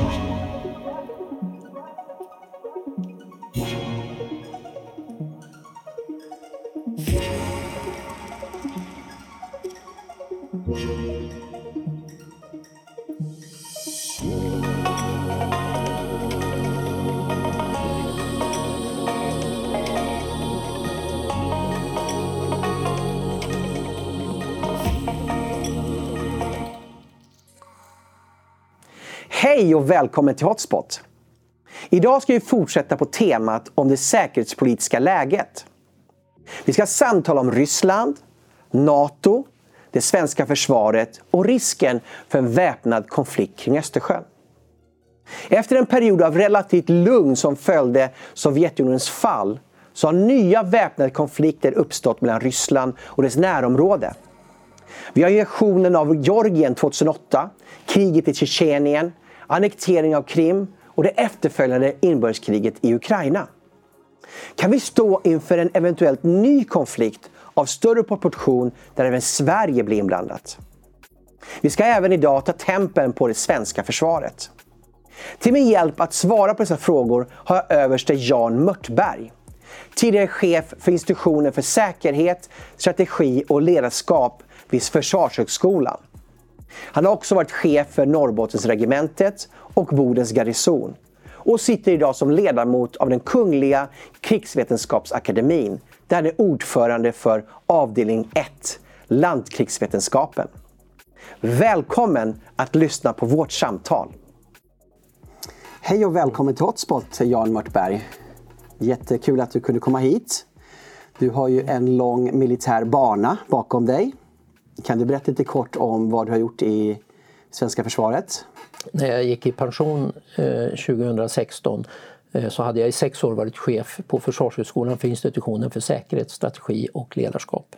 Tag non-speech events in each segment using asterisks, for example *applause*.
出什么。Hej och välkommen till Hotspot! Idag ska vi fortsätta på temat om det säkerhetspolitiska läget. Vi ska samtala om Ryssland, NATO, det svenska försvaret och risken för en väpnad konflikt kring Östersjön. Efter en period av relativt lugn som följde Sovjetunionens fall så har nya väpnade konflikter uppstått mellan Ryssland och dess närområde. Vi har invasionen av Georgien 2008, kriget i Tjetjenien, annektering av Krim och det efterföljande inbördeskriget i Ukraina. Kan vi stå inför en eventuellt ny konflikt av större proportion där även Sverige blir inblandat? Vi ska även idag ta tempen på det svenska försvaret. Till min hjälp att svara på dessa frågor har jag överste Jan Mörtberg. Tidigare chef för institutionen för säkerhet, strategi och ledarskap vid Försvarshögskolan. Han har också varit chef för Norrbottensregementet och Bodens garnison och sitter idag som ledamot av den Kungliga krigsvetenskapsakademin där han är ordförande för avdelning 1, landkrigsvetenskapen. Välkommen att lyssna på vårt samtal. Hej och välkommen till Hotspot, Jan Mörtberg. Jättekul att du kunde komma hit. Du har ju en lång militär bana bakom dig. Kan du berätta lite kort om vad du har gjort i svenska försvaret? När jag gick i pension eh, 2016 eh, så hade jag i sex år varit chef på Försvarshögskolan för institutionen för säkerhet, strategi och ledarskap.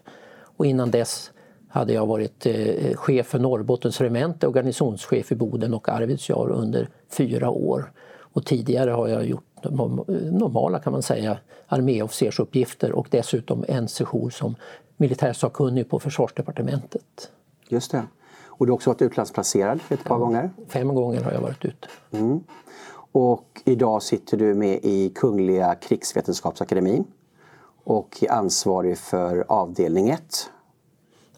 Och innan dess hade jag varit eh, chef för Norrbottens regemente och garnisonschef i Boden och Arvidsjaur under fyra år. Och tidigare har jag gjort normala kan man säga arméofficersuppgifter och dessutom en session som militärsakkunnig på försvarsdepartementet. Just det. Och du har också varit utlandsplacerad ett par ja, gånger? Fem gånger har jag varit ute. Mm. Och idag sitter du med i Kungliga krigsvetenskapsakademin och är ansvarig för avdelning 1.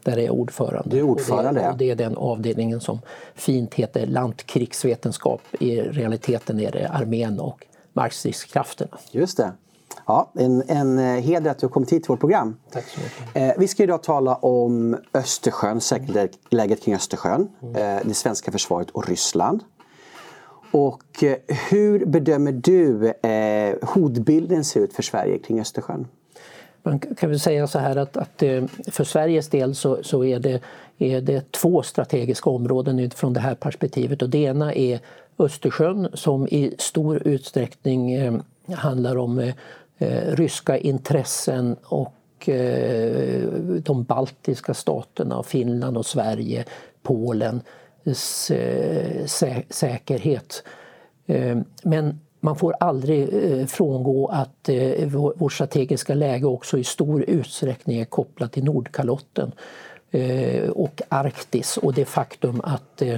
Där är jag ordförande. Du är ordförande, och det, och det är den avdelningen som fint heter landkrigsvetenskap. I realiteten är det armén och markstridskrafterna. Just det. Ja, en, en eh, heder att du har kommit hit till vårt program. Tack så mycket. Eh, vi ska idag tala om Östersjön, säkerhetsläget kring Östersjön, mm. eh, det svenska försvaret och Ryssland. Och eh, hur bedömer du eh, hotbilden ser ut för Sverige kring Östersjön? Man kan väl säga så här att, att eh, för Sveriges del så, så är, det, är det två strategiska områden utifrån det här perspektivet. Och det ena är Östersjön som i stor utsträckning handlar om eh, ryska intressen och eh, de baltiska staterna, Finland och Sverige, Polens eh, sä säkerhet. Eh, men man får aldrig eh, frångå att eh, vårt strategiska läge också i stor utsträckning är kopplat till Nordkalotten. Eh, och Arktis och det faktum att eh,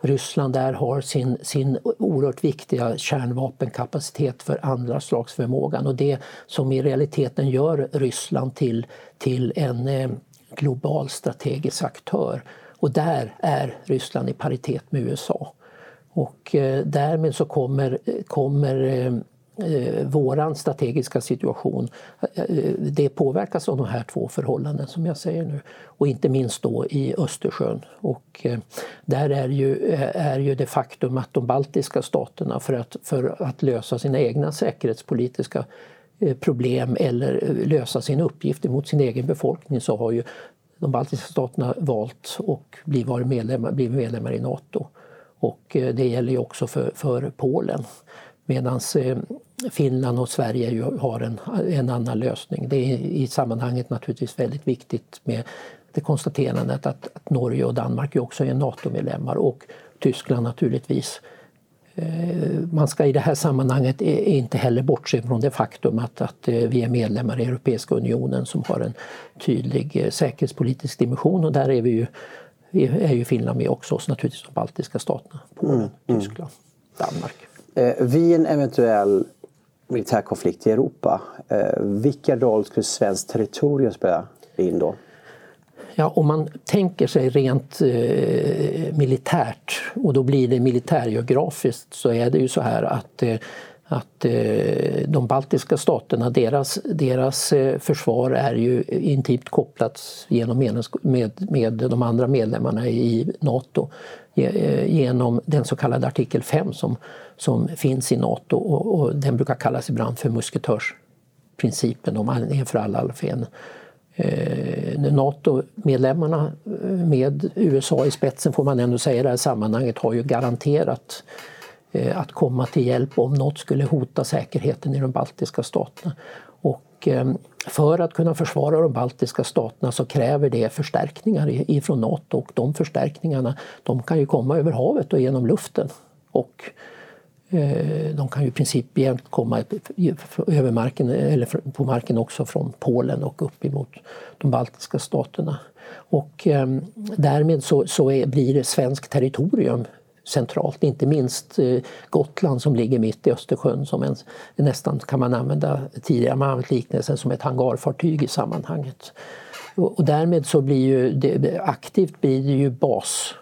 Ryssland där har sin, sin oerhört viktiga kärnvapenkapacitet för andra slags förmågan och det som i realiteten gör Ryssland till, till en eh, global strategisk aktör. Och där är Ryssland i paritet med USA. Och därmed så kommer, kommer eh, våran strategiska situation, eh, det påverkas av de här två förhållanden som jag säger nu. Och inte minst då i Östersjön. Och eh, där är ju, eh, är ju det faktum att de baltiska staterna för att, för att lösa sina egna säkerhetspolitiska eh, problem eller eh, lösa sin uppgift mot sin egen befolkning så har ju de baltiska staterna valt och blivit medlemmar, blivit medlemmar i Nato. Och det gäller ju också för, för Polen. Medan Finland och Sverige ju har en, en annan lösning. Det är i sammanhanget naturligtvis väldigt viktigt med det konstaterandet att, att Norge och Danmark också är NATO-medlemmar och Tyskland naturligtvis. Eh, man ska i det här sammanhanget inte heller bortse från det faktum att, att eh, vi är medlemmar i Europeiska unionen som har en tydlig eh, säkerhetspolitisk dimension och där är vi ju är ju Finland med också, och naturligtvis de baltiska staterna, Polen, mm, mm. Tyskland. Danmark. Eh, vid en eventuell militärkonflikt i Europa, eh, vilken roll skulle svenskt territorium spela in då? Ja, om man tänker sig rent eh, militärt och då blir det militärgeografiskt så är det ju så här att eh, att eh, de baltiska staterna, deras, deras eh, försvar är ju intimt kopplat genom med, med de andra medlemmarna i Nato eh, genom den så kallade artikel 5 som, som finns i Nato och, och den brukar kallas ibland för musketörsprincipen om en för alla, alla för en. Eh, Nato-medlemmarna eh, med USA i spetsen får man ändå säga i det här sammanhanget har ju garanterat Eh, att komma till hjälp om något skulle hota säkerheten i de baltiska staterna. Och eh, för att kunna försvara de baltiska staterna så kräver det förstärkningar ifrån Nato och de förstärkningarna de kan ju komma över havet och genom luften. Och Eh, de kan ju i princip komma över marken, eller på marken också från Polen och upp emot de baltiska staterna. Och ehm, därmed så, så är, blir det svenskt territorium centralt, inte minst eh, Gotland som ligger mitt i Östersjön som en, nästan kan man använda, tidigare man använt liknelsen som ett hangarfartyg i sammanhanget. Och, och därmed så blir ju det, aktivt blir det ju bas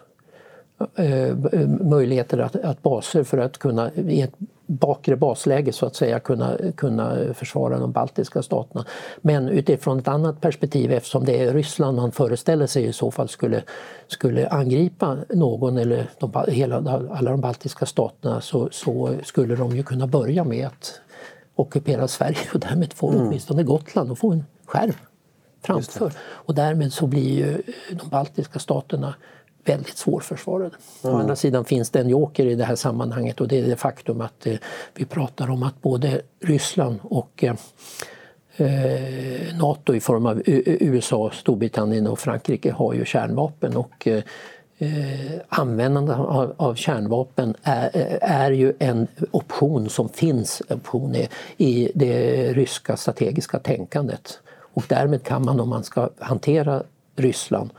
möjligheter att, att baser för att kunna i ett bakre basläge så att säga kunna, kunna försvara de baltiska staterna. Men utifrån ett annat perspektiv eftersom det är Ryssland man föreställer sig i så fall skulle, skulle angripa någon eller de, hela, alla de baltiska staterna så, så skulle de ju kunna börja med att ockupera Sverige och därmed få mm. åtminstone Gotland och få en skärm framför. Och därmed så blir ju de baltiska staterna väldigt svårförsvarade. Mm. Å andra sidan finns det en joker i det här sammanhanget och det är det faktum att eh, vi pratar om att både Ryssland och eh, eh Nato i form av USA, Storbritannien och Frankrike har ju kärnvapen och eh, eh användande av, av, kärnvapen är, är ju en option som finns option i, i det ryska strategiska tänkandet. Och därmed kan man om man ska hantera Ryssland Eh,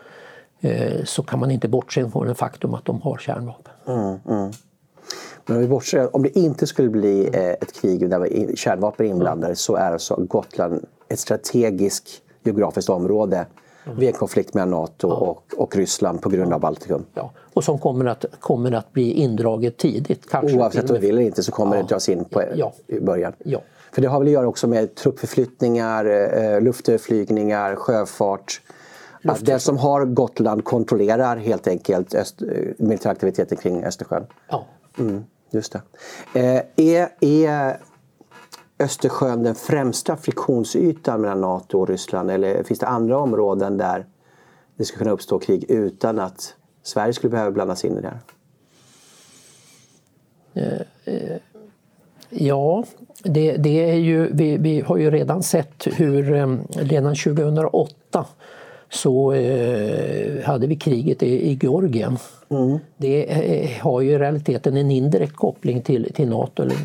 så kan man inte bortse från det faktum att de har kärnvapen. Mm, mm. Men om, vi bortser, om det inte skulle bli eh, ett krig där kärnvapen är inblandade så är alltså Gotland ett strategiskt geografiskt område mm. vid en konflikt mellan Nato ja. och, och Ryssland på grund av Baltikum. Ja. Och som kommer att, kommer att bli indraget tidigt. Kanske Oavsett om vi vill eller inte så kommer ja. det dras in på, ja. i början. Ja. För det har väl att göra också med truppförflyttningar, eh, luftöverflygningar, sjöfart att den som har Gotland kontrollerar helt enkelt öst, eh, militäraktiviteten kring Östersjön. Ja. Mm, just det. Eh, är, är Östersjön den främsta friktionsytan mellan Nato och Ryssland eller finns det andra områden där det skulle kunna uppstå krig utan att Sverige skulle behöva blandas in i det här? Eh, eh, ja, det, det, är ju, vi, vi, har ju redan sett hur redan 2008 så eh, hade vi kriget i, i Georgien. Mm. Det eh, har ju i realiteten en indirekt koppling till, till Nato, eller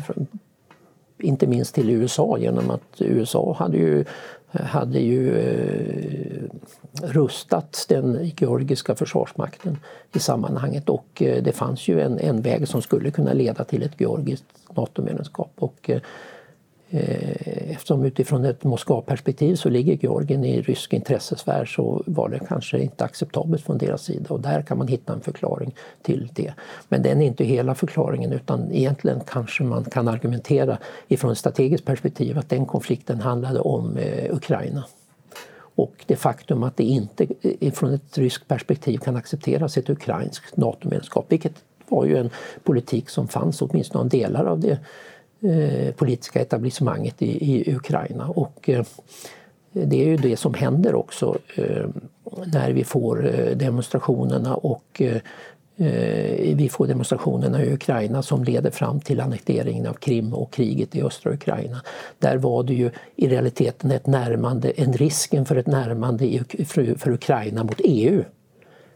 inte minst till USA genom att USA hade ju, hade ju eh, rustat den georgiska försvarsmakten i sammanhanget och eh, det fanns ju en, en väg som skulle kunna leda till ett georgiskt NATO-medlemskap. Och, Eh, Eh, eftersom utifrån ett Moskva-perspektiv så ligger Georgien i rysk intressesfär så var det kanske inte acceptabelt från deras sida och där kan man hitta en förklaring till det. Men den är inte hela förklaringen utan egentligen kanske man kan argumentera ifrån ett strategiskt perspektiv att den konflikten handlade om eh, Ukraina. Och det faktum att det inte eh, från ett ryskt perspektiv kan accepteras ett ukrainskt NATO-medlemskap, vilket var ju en politik som fanns åtminstone av delar av det Eh, politiska etablissemanget i, i Ukraina. Och, eh, det är ju det som händer också eh, när vi får eh, demonstrationerna och eh, eh, vi får demonstrationerna i Ukraina som leder fram till annekteringen av Krim och kriget i östra Ukraina. Där var det ju i realiteten ett närmande, en risken för ett närmande för Ukraina mot EU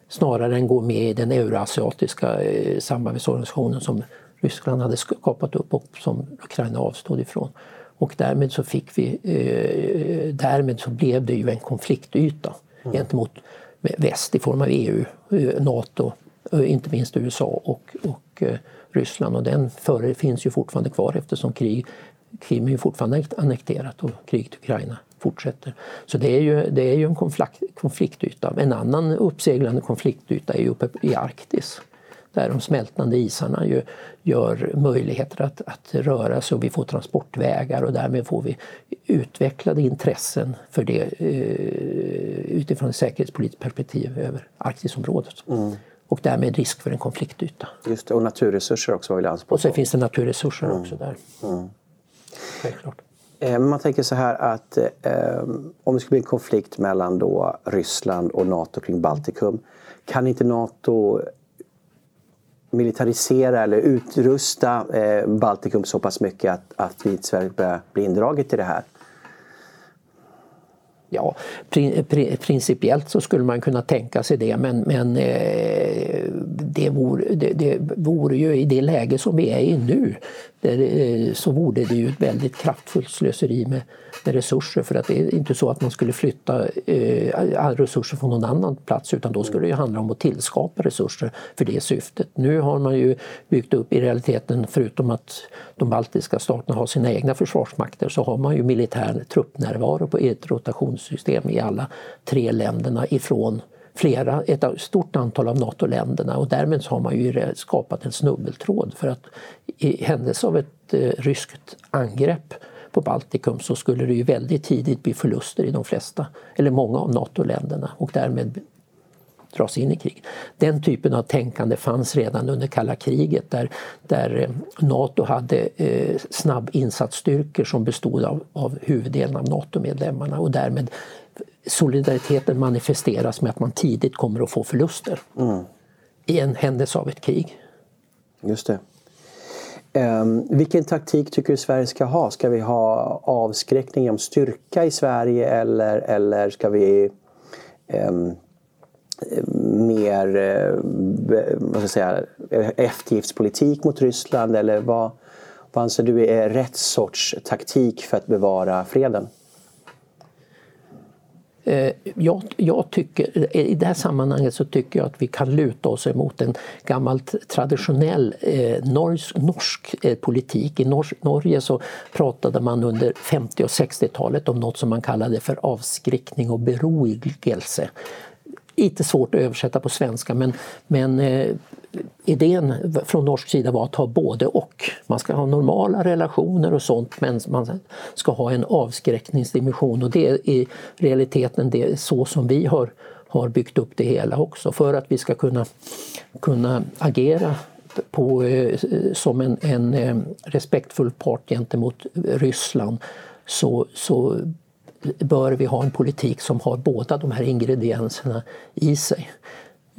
snarare än gå med i den euroasiatiska samarbetsorganisationen som Ryssland hade skapat upp och som Ukraina avstod ifrån. Och därmed så, fick vi, eh, därmed så blev det ju en konfliktyta mm. gentemot väst i form av EU, eh, Nato, eh, inte minst USA och, och, Ryssland och den före finns ju fortfarande kvar eftersom krig, Krim är fortfarande annekterat och kriget i Ukraina fortsätter. Så det är ju, det är ju en konflikt, konfliktyta. En annan uppseglande konfliktyta är ju uppe i Arktis där de smältande isarna ju gör möjligheter att, att röra sig och vi får transportvägar och därmed får vi utvecklade intressen för det eh, utifrån ett säkerhetspolitiskt perspektiv över Arktisområdet. Mm. Och därmed risk för en konfliktyta. Just det, och naturresurser också var vi anspråk Och sen finns det naturresurser mm. också där. Mm. Självklart. Eh, man tänker så här att eh, om det skulle bli en konflikt mellan då Ryssland och Nato kring Baltikum, kan inte Nato militarisera eller utrusta eh, Baltikum så pass mycket att, att vi i Sverige börjar bli indraget i det här? Ja, principiellt så skulle man kunna tänka sig det men, men eh, det, vore, det, det vore ju i det läge som vi är i nu där, eh, så vore det ju ett väldigt kraftfullt slöseri med, med resurser för att det är inte så att man skulle flytta eh, resurser från någon annan plats utan då skulle det handla om att tillskapa resurser för det syftet. Nu har man ju byggt upp i realiteten, förutom att de baltiska staterna har sina egna försvarsmakter, så har man ju militär truppnärvaro på ett rotation rotationssystem i alla tre länderna ifrån flera, ett stort antal av NATO-länderna. Och därmed har man ju skapat en snubbeltråd för att i händelse av ett eh, ryskt angrepp på Baltikum så skulle det ju väldigt tidigt bli förluster i de flesta, eller många av NATO-länderna och därmed dras in i krig. Den typen av tänkande fanns redan under kalla kriget där, där eh, Nato hade eh, snabbinsatsstyrkor som bestod av, av huvuddelen av NATO-medlemmarna och därmed solidariteten manifesteras med att man tidigt kommer att få förluster mm. i en händelse av ett krig. Just det. Um, vilken taktik tycker du Sverige ska ha? Ska vi ha avskräckning om styrka i Sverige eller, eller ska vi um, mer eh, vad ska jag säga, eftergiftspolitik mot Ryssland? Eller vad, vad anser du är rätt sorts taktik för att bevara freden? Eh, jag, jag, tycker, I det här sammanhanget så tycker jag att vi kan luta oss emot en gammal traditionell eh, norsk, norsk eh, politik. I norsk, Norge så pratade man under 50 och 60-talet om något som man kallade för avskräckning och beroigelse lite svårt att översätta på svenska men, men eh, idén från norsk sida var att ha både och. Man ska ha normala relationer och sånt men man ska ha en avskräckningsdimension och det är i realiteten det så som vi har, har byggt upp det hela också för att vi ska kunna, kunna agera på, eh, som en, en eh, respektfull part gentemot Ryssland så, så bör vi ha en politik som har båda de här ingredienserna i sig.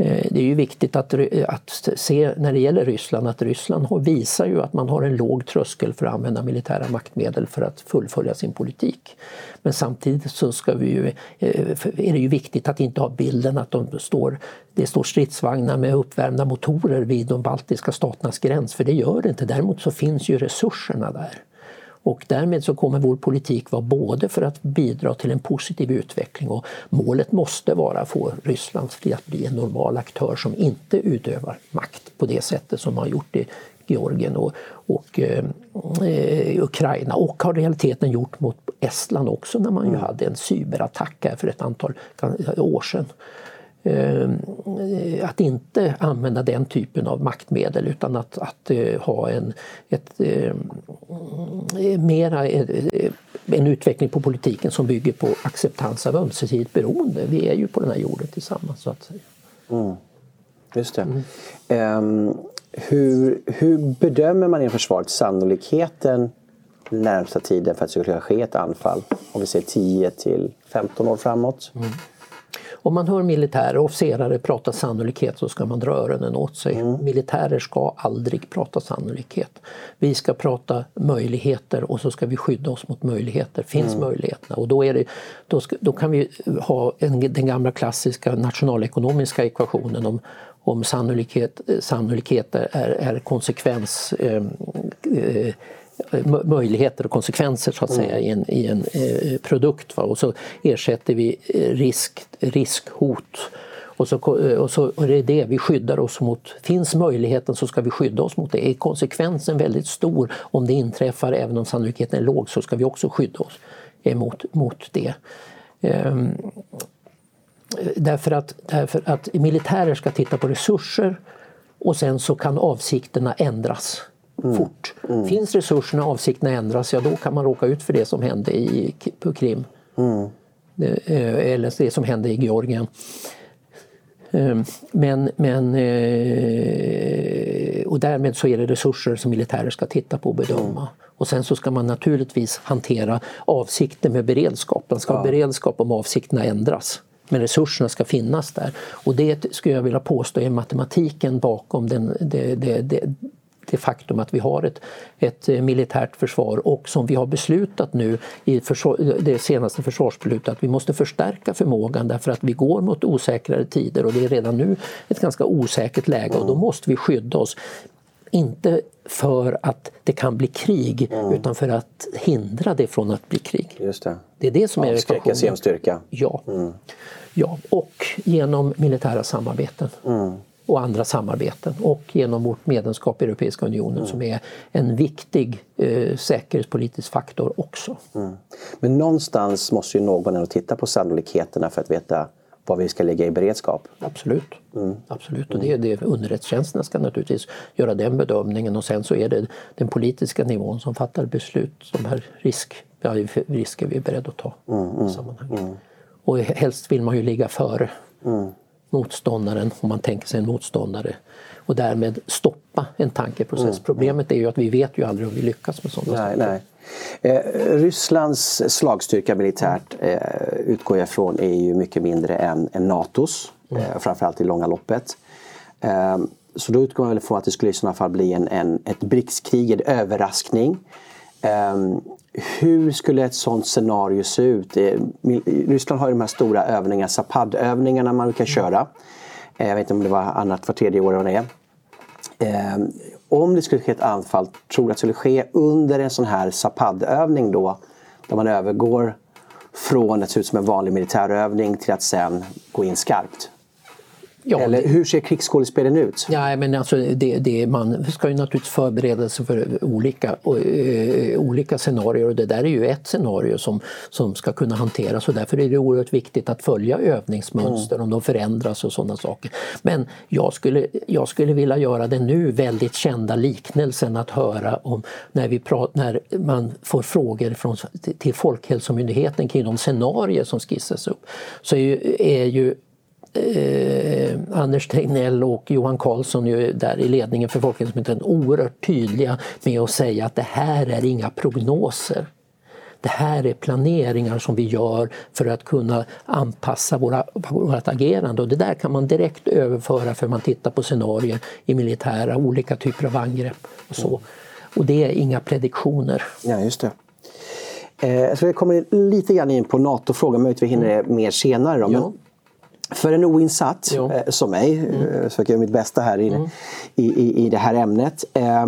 Eh, det är ju viktigt att, att se när det gäller Ryssland att Ryssland visar ju att man har en låg tröskel för att använda militära maktmedel för att fullfölja sin politik. Men samtidigt så ska vi ju, eh, är det ju viktigt att inte ha bilden att de står, det står stridsvagnar med uppvärmda motorer vid de baltiska staternas gräns, för det gör det inte. Däremot så finns ju resurserna där. Och därmed så kommer vår politik vara både för att bidra till en positiv utveckling och målet måste vara att få Ryssland att bli en normal aktör som inte utövar makt på det sättet som man har gjort i Georgien och, och eh, Ukraina och har realiteten gjort mot Estland också när man ju mm. hade en cyberattack här för ett antal år sedan. Eh, att inte använda den typen av maktmedel utan att, att eh, ha en, ett, eh, mera, en utveckling på politiken som bygger på acceptans av ömsesidigt beroende. Vi är ju på den här jorden tillsammans så att säga. Mm. Just det. Mm. Um, hur, hur bedömer man i försvaret sannolikheten närmsta tiden för att det ska ske ett anfall? Om vi ser 10 till 15 år framåt. Mm. Om man hör militärer och officerare prata sannolikhet så ska man dra öronen åt sig. Mm. Militärer ska aldrig prata sannolikhet. Vi ska prata möjligheter och så ska vi skydda oss mot möjligheter. Finns mm. möjligheterna? Och då, är det, då, ska, då kan vi ha en, den gamla klassiska nationalekonomiska ekvationen om om sannolikhet, sannolikhet är, är konsekvens eh, eh, möjligheter och konsekvenser så att säga mm. i en, i en eh, produkt. Va? Och så ersätter vi eh, risk, riskhot Och, så, och, så, och det är det vi skyddar oss mot. Finns möjligheten så ska vi skydda oss mot det. Är konsekvensen väldigt stor om det inträffar, även om sannolikheten är låg, så ska vi också skydda oss mot, mot det. Ehm, därför, att, därför att militärer ska titta på resurser och sen så kan avsikterna ändras mm. fort. Mm. Finns resurserna och avsikterna ändras, ja då kan man råka ut för det som hände i, på Krim. Mm. Eller det som hände i Georgien. Ehm, men, men, eh, och därmed så är det resurser som militärer ska titta på och bedöma. Mm. Och sen så ska man naturligtvis hantera avsikten med beredskapen. Ska ja. ha beredskap om avsikterna ändras. Men resurserna ska finnas där. Och det skulle jag vilja påstå är matematiken bakom den, det, det, det, det faktum att vi har ett, ett eh, militärt försvar och som vi har beslutat nu i försvar, det senaste försvarsbeslutet att vi måste förstärka förmågan därför att vi går mot osäkrare tider och det är redan nu ett ganska osäkert läge och då mm. måste vi skydda oss. Inte för att det kan bli krig mm. utan för att hindra det från att bli krig. Just det. det är det som är ekvationen. genom styrka. Ja. Mm. ja, och genom militära samarbeten. Mm och andra samarbeten och genom vårt medlemskap i Europeiska unionen mm. som är en viktig eh, säkerhetspolitisk faktor också. Mm. Men någonstans måste ju någon ändå titta på sannolikheterna för att veta vad vi ska lägga i beredskap. Absolut. Mm. Absolut. Och det, det, underrättelsetjänsterna ska naturligtvis göra den bedömningen och sen så är det den politiska nivån som fattar beslut. De här risk, ja, risker vi är beredda att ta mm, mm, i sammanhanget. Mm. Och helst vill man ju ligga före. Mm motståndaren, om man tänker sig en motståndare och därmed stoppa en tankeprocess. Mm. Problemet är ju att vi vet ju aldrig om vi lyckas med sådana nej, nej. Eh, Rysslands slagstyrka militärt eh, utgår jag ifrån är ju mycket mindre än, än Natos, mm. eh, framförallt i långa loppet. Eh, så då utgår man väl från att det skulle i sådana fall bli en, en, ett BRICS-krig, en överraskning. Um, hur skulle ett sånt scenario se ut? Eh, Ryssland har ju de här stora övningarna, Zapad-övningarna man kan köra. Eh, jag vet inte om det var annat var tredje år eller vad det är. Um, ehm, om det skulle ske ett anfall, tror du att det skulle ske under en sån här Zapad-övning då? Där man övergår från att se ut som en vanlig militärövning till att sen gå in skarpt? Ja, Eller hur ser krigsskådespelen ut? Ja, men alltså det, det, man ska ju naturligtvis förbereda sig för olika, uh, olika scenarier och det där är ju ett scenario som, som ska kunna hanteras och därför är det oerhört viktigt att följa övningsmönster mm. om de förändras och sådana saker. Men jag skulle, jag skulle vilja göra den nu väldigt kända liknelsen att höra om när, vi prat, när man får frågor från, till Folkhälsomyndigheten kring de scenarier som skissas upp så är ju, är ju eh, Anders Tegnell och Johan Carlsson ju där i ledningen för Folkhälsomyndigheten oerhört tydliga med att säga att det här är inga prognoser. Det här är planeringar som vi gör för att kunna anpassa våra, vårt agerande och det där kan man direkt överföra för man tittar på scenarier i militära, olika typer av angrepp och så. Och det är inga prediktioner. Ja, just det. Eh, så jag kommer lite grann in på NATO-frågan, möjligtvis vi hinner det mer senare. Då. Men för en oinsatt eh, som mig, mm. Eh, försöker göra mitt bästa här inne, mm. i, i, i det här ämnet. Eh,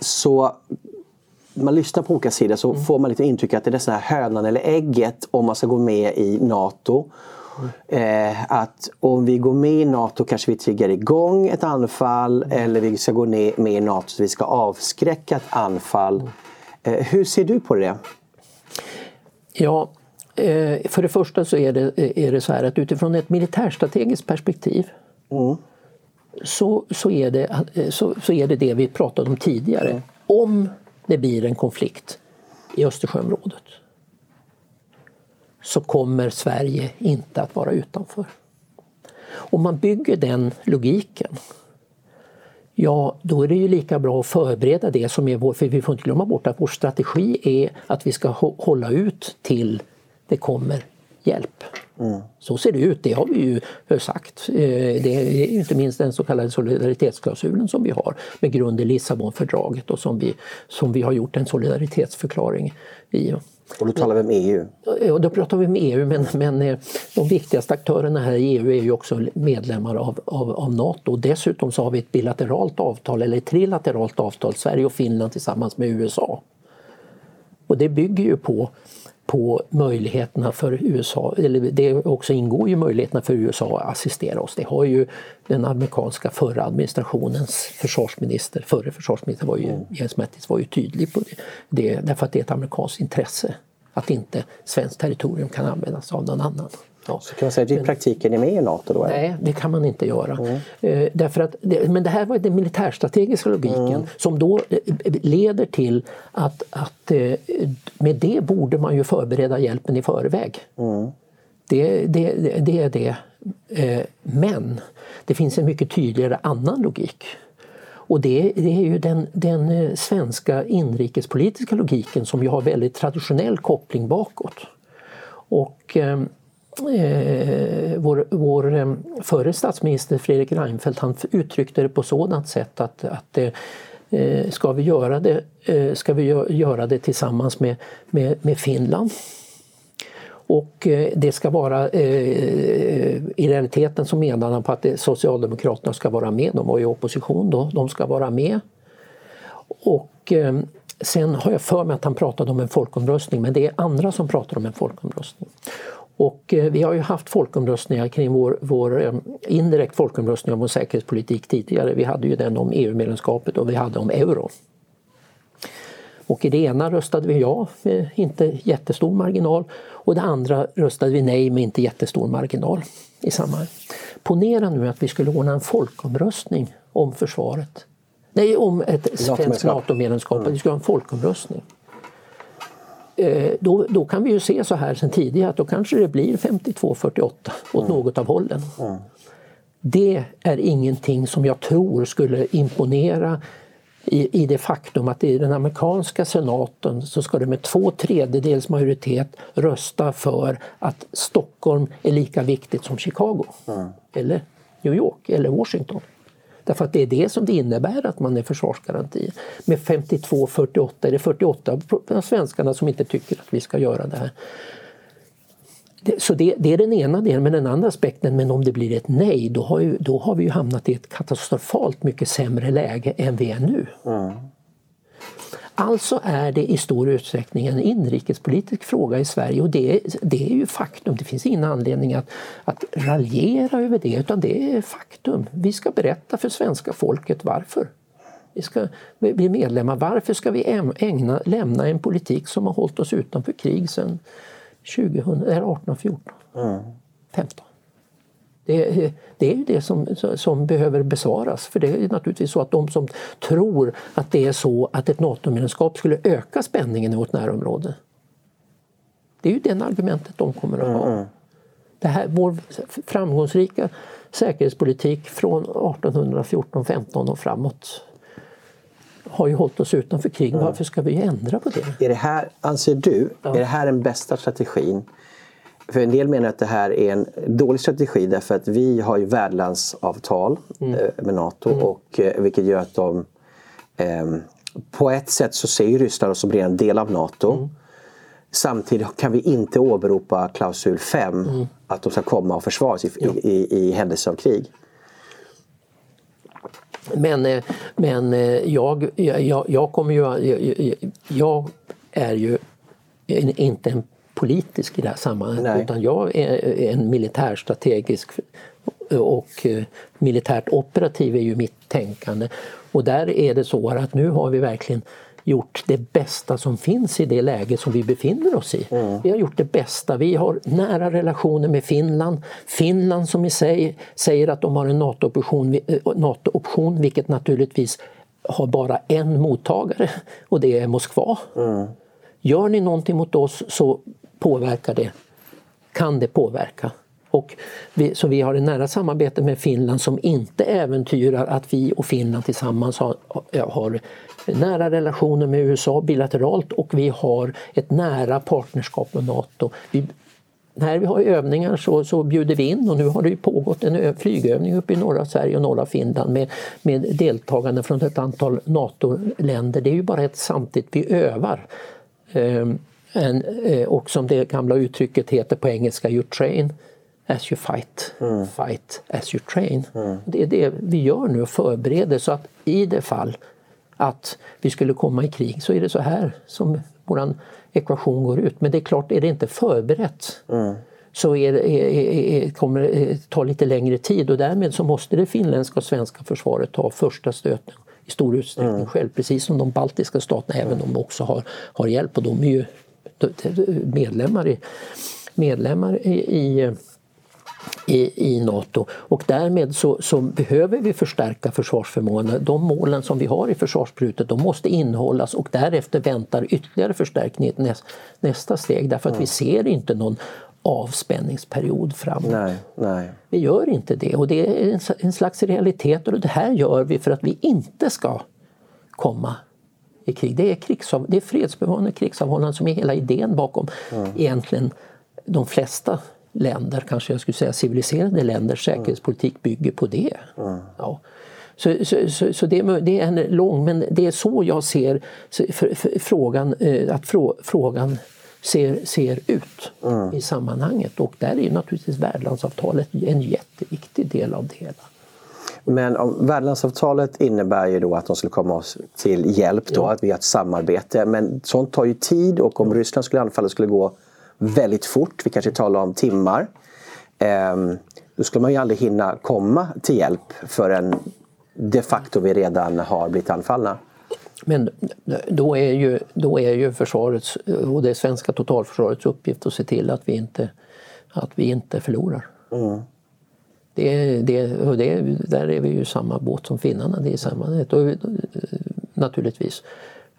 så man lyssnar på olika sidor så mm. får man lite intryck att det är nästan hönan eller ägget om man ska gå med i NATO. Eh, att om vi går med i NATO kanske vi triggar igång ett anfall mm. eller vi ska gå med i NATO så vi ska avskräcka ett anfall. Mm. Eh, hur ser du på det? Ja, för det första så är det, är det så här att utifrån ett militärstrategiskt perspektiv mm. så, så, är det, så, så är det det vi pratade om tidigare. Mm. Om det blir en konflikt i Östersjöområdet så kommer Sverige inte att vara utanför. Om man bygger den logiken ja då är det ju lika bra att förbereda det som är vår, för vi får inte glömma bort att vår strategi är att vi ska hålla ut till det kommer hjälp. Mm. Så ser det ut, det har vi ju sagt. Eh, det är inte minst den så kallade solidaritetsklausulen som vi har med grund i Lissabonfördraget och som vi, som vi har gjort en solidaritetsförklaring i. Och då talar vi om EU? Ja, då pratar vi om EU men, men eh, de viktigaste aktörerna här i EU är ju också medlemmar av, av, av Nato. Dessutom så har vi ett bilateralt avtal, eller ett trilateralt avtal, Sverige och Finland tillsammans med USA. Och det bygger ju på på möjligheterna för USA, eller det också ingår ju möjligheterna för USA att assistera oss. Det har ju den amerikanska förra administrationens försvarsminister, förre försvarsminister var ju, mm. James Mattis var ju tydlig på det, det, därför att det är ett amerikanskt intresse att inte svenskt territorium kan användas av någon annan. Ja. Så kan man säga att i praktiken är med i Nato då? Nej, det kan man inte göra. Mm. Eh, därför att, men det här var den militärstrategiska logiken mm. som då eh, leder till att, att eh, med det borde man ju förbereda hjälpen i förväg. Mm. Det, det, det, är det. Men det finns en mycket tydligare annan logik. Och det, det, är ju den, den svenska inrikespolitiska logiken som ju har väldigt traditionell koppling bakåt. Och eh, vår, vår eh, förre statsminister Fredrik Reinfeldt han uttryckte det på sådant sätt att, att eh, ska vi göra det, eh, ska vi göra det tillsammans med, med, med Finland. Och eh, det ska vara, eh, i realiteten så menar han på att Socialdemokraterna ska vara med, de var i opposition då, de ska vara med. Och eh, sen har jag för mig att han pratade om en folkomröstning men det är andra som pratar om en folkomröstning. Och eh, vi har ju haft folkomröstningar kring vår, vår eh, indirekt folkomröstning om vår säkerhetspolitik tidigare. Vi hade ju den om EU-medlemskapet och vi hade om euro. Och i det ena röstade vi ja med inte jättestor marginal och det andra röstade vi nej med inte jättestor marginal i samma. Ponera nu att vi skulle ordna en folkomröstning om försvaret. Nej, om ett svenskt NATO-medlemskap. Mm. Vi skulle ha en folkomröstning. Eh, då, då kan vi ju se så här sen tidigare att då kanske det blir 52-48 åt mm. något av hållen. Mm. Det är ingenting som jag tror skulle imponera i, i det faktum att i den amerikanska senaten så ska det med två tredjedels majoritet rösta för att Stockholm är lika viktigt som Chicago. Mm. Eller New York eller Washington. Därför att det är det som det innebär att man är försvarsgaranti. Med 52-48 är det 48 av svenskarna som inte tycker att vi ska göra det här. Så det, det, är den ena delen. Men den andra aspekten, men om det blir ett nej då har, ju, då har vi ju hamnat i ett katastrofalt mycket sämre läge än vi är nu. Mm. Alltså är det i stor utsträckning en inrikespolitisk fråga i Sverige och det, det är ju faktum. Det finns ingen anledning att, att raljera över det utan det är faktum. Vi ska berätta för svenska folket varför. Vi ska bli medlemmar. Varför ska vi ägna, lämna en politik som har hållit oss utanför krig sedan 1814? Mm. 15. Det, det, är ju det som, som behöver besvaras. För det är naturligtvis så att de som tror att det är så att ett NATO-medlemskap skulle öka spänningen i vårt närområde. Det är ju det argumentet de kommer att ha. Mm. Det här, vår framgångsrika säkerhetspolitik från 1814-15 och framåt har ju hållit oss utanför krig. Mm. Varför ska vi ändra på det? Är det här, anser du, ja. är det här den bästa strategin för en del menar att det här är en dålig strategi därför att vi har ju värdlandsavtal mm. Eh, med NATO mm. och, eh, vilket gör att de eh, på ett sätt så ser ju Ryssland oss som en del av NATO. Mm. Samtidigt kan vi inte åberopa klausul 5 mm. att de ska komma och försvara sig i, i, i händelse av krig. Men, eh, men jag, jag, jag kommer ju... Jag, jag är ju inte en politisk i det här sammanhanget Nej. utan jag är en militärstrategisk och eh, militärt operativ är ju mitt tänkande. Och där är det så att nu har vi verkligen gjort det bästa som finns i det läge som vi befinner oss i. Mm. Vi har gjort det bästa. Vi har nära relationer med Finland. Finland som i sig säger att de har en NATO-option, eh, NATO-option vilket naturligtvis har bara en mottagare och det är Moskva. Mm. Gör ni någonting mot oss så påverkar det, kan det påverka. Och vi, så vi har ett nära samarbete med Finland som inte äventyrar att vi och Finland tillsammans har, har nära relationer med USA bilateralt och vi har ett nära partnerskap med Nato. Vi, när vi har övningar så, så bjuder vi in och nu har det pågått en flygövning uppe i norra Sverige och norra Finland med, med deltagande från ett antal NATO-länder. Det är ju bara ett samtidigt vi övar. Ehm, en, eh, och som det gamla uttrycket heter på engelska, you train as you fight, mm. fight as you train. Mm. Det är det vi gör nu och förbereder så att i det fall att vi skulle komma i krig så är det så här som vår ekvation går ut. Men det är klart, är det inte förberett mm. så är, är, är, kommer det ta lite längre tid och därmed så måste det finländska och svenska försvaret ta första stöten i stor utsträckning mm. själv, precis som de baltiska staterna, även om de också har, har hjälp och de är ju medlemmar i, medlemmar i, i i, i Nato. Och därmed så, så, behöver vi förstärka försvarsförmågan. De målen som vi har i försvarsbeslutet de måste innehållas och därefter väntar ytterligare förstärkning i näst, nästa steg därför att mm. vi ser inte någon avspänningsperiod framåt. Nej, nej. Vi gör inte det och det är en, en slags realitet och det här gör vi för att vi inte ska komma i krig. Det är, krigsav, det är fredsbevarande krigsavhållande som är hela idén bakom mm. egentligen de flesta länder, kanske jag skulle säga civiliserade länders säkerhetspolitik bygger på det. Mm. Ja. Så, så, så, så det, det, är en lång, men det är så jag ser för, för, frågan, eh, att frå, frågan ser, ser ut mm. i sammanhanget. Och där är naturligtvis värdlandsavtalet en jätteviktig del av det hela. Men om värdlandsavtalet innebär ju då att de skulle komma oss till hjälp, då, ja. att vi har ett samarbete. Men sånt tar ju tid och om Ryssland skulle anfalla skulle gå väldigt fort, vi kanske talar om timmar. Ehm, då skulle man ju aldrig hinna komma till hjälp förrän de facto vi redan har blivit anfallna. Men då är ju, då är ju försvarets och det svenska totalförsvarets uppgift att se till att vi inte, att vi inte förlorar. Mm. Det, det, och det, där är vi ju samma båt som finnarna, det är samma, och, naturligtvis.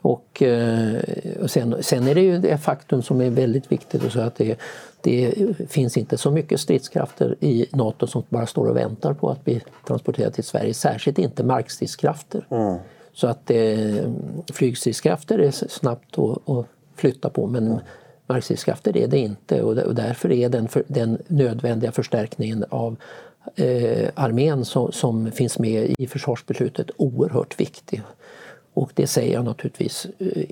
Och, eh, och sen, sen, är det ju det faktum som är väldigt viktigt, så att det, det finns inte så mycket stridskrafter i Nato som bara står och väntar på att bli transporterade till Sverige, särskilt inte markstridskrafter. Mm. Så att eh, flygstridskrafter är snabbt att, att flytta på men mm. markstridskrafter är det inte och, och därför är den, för, den nödvändiga förstärkningen av eh, armén som, som finns med i försvarsbeslutet oerhört viktig. Och det säger jag naturligtvis eh,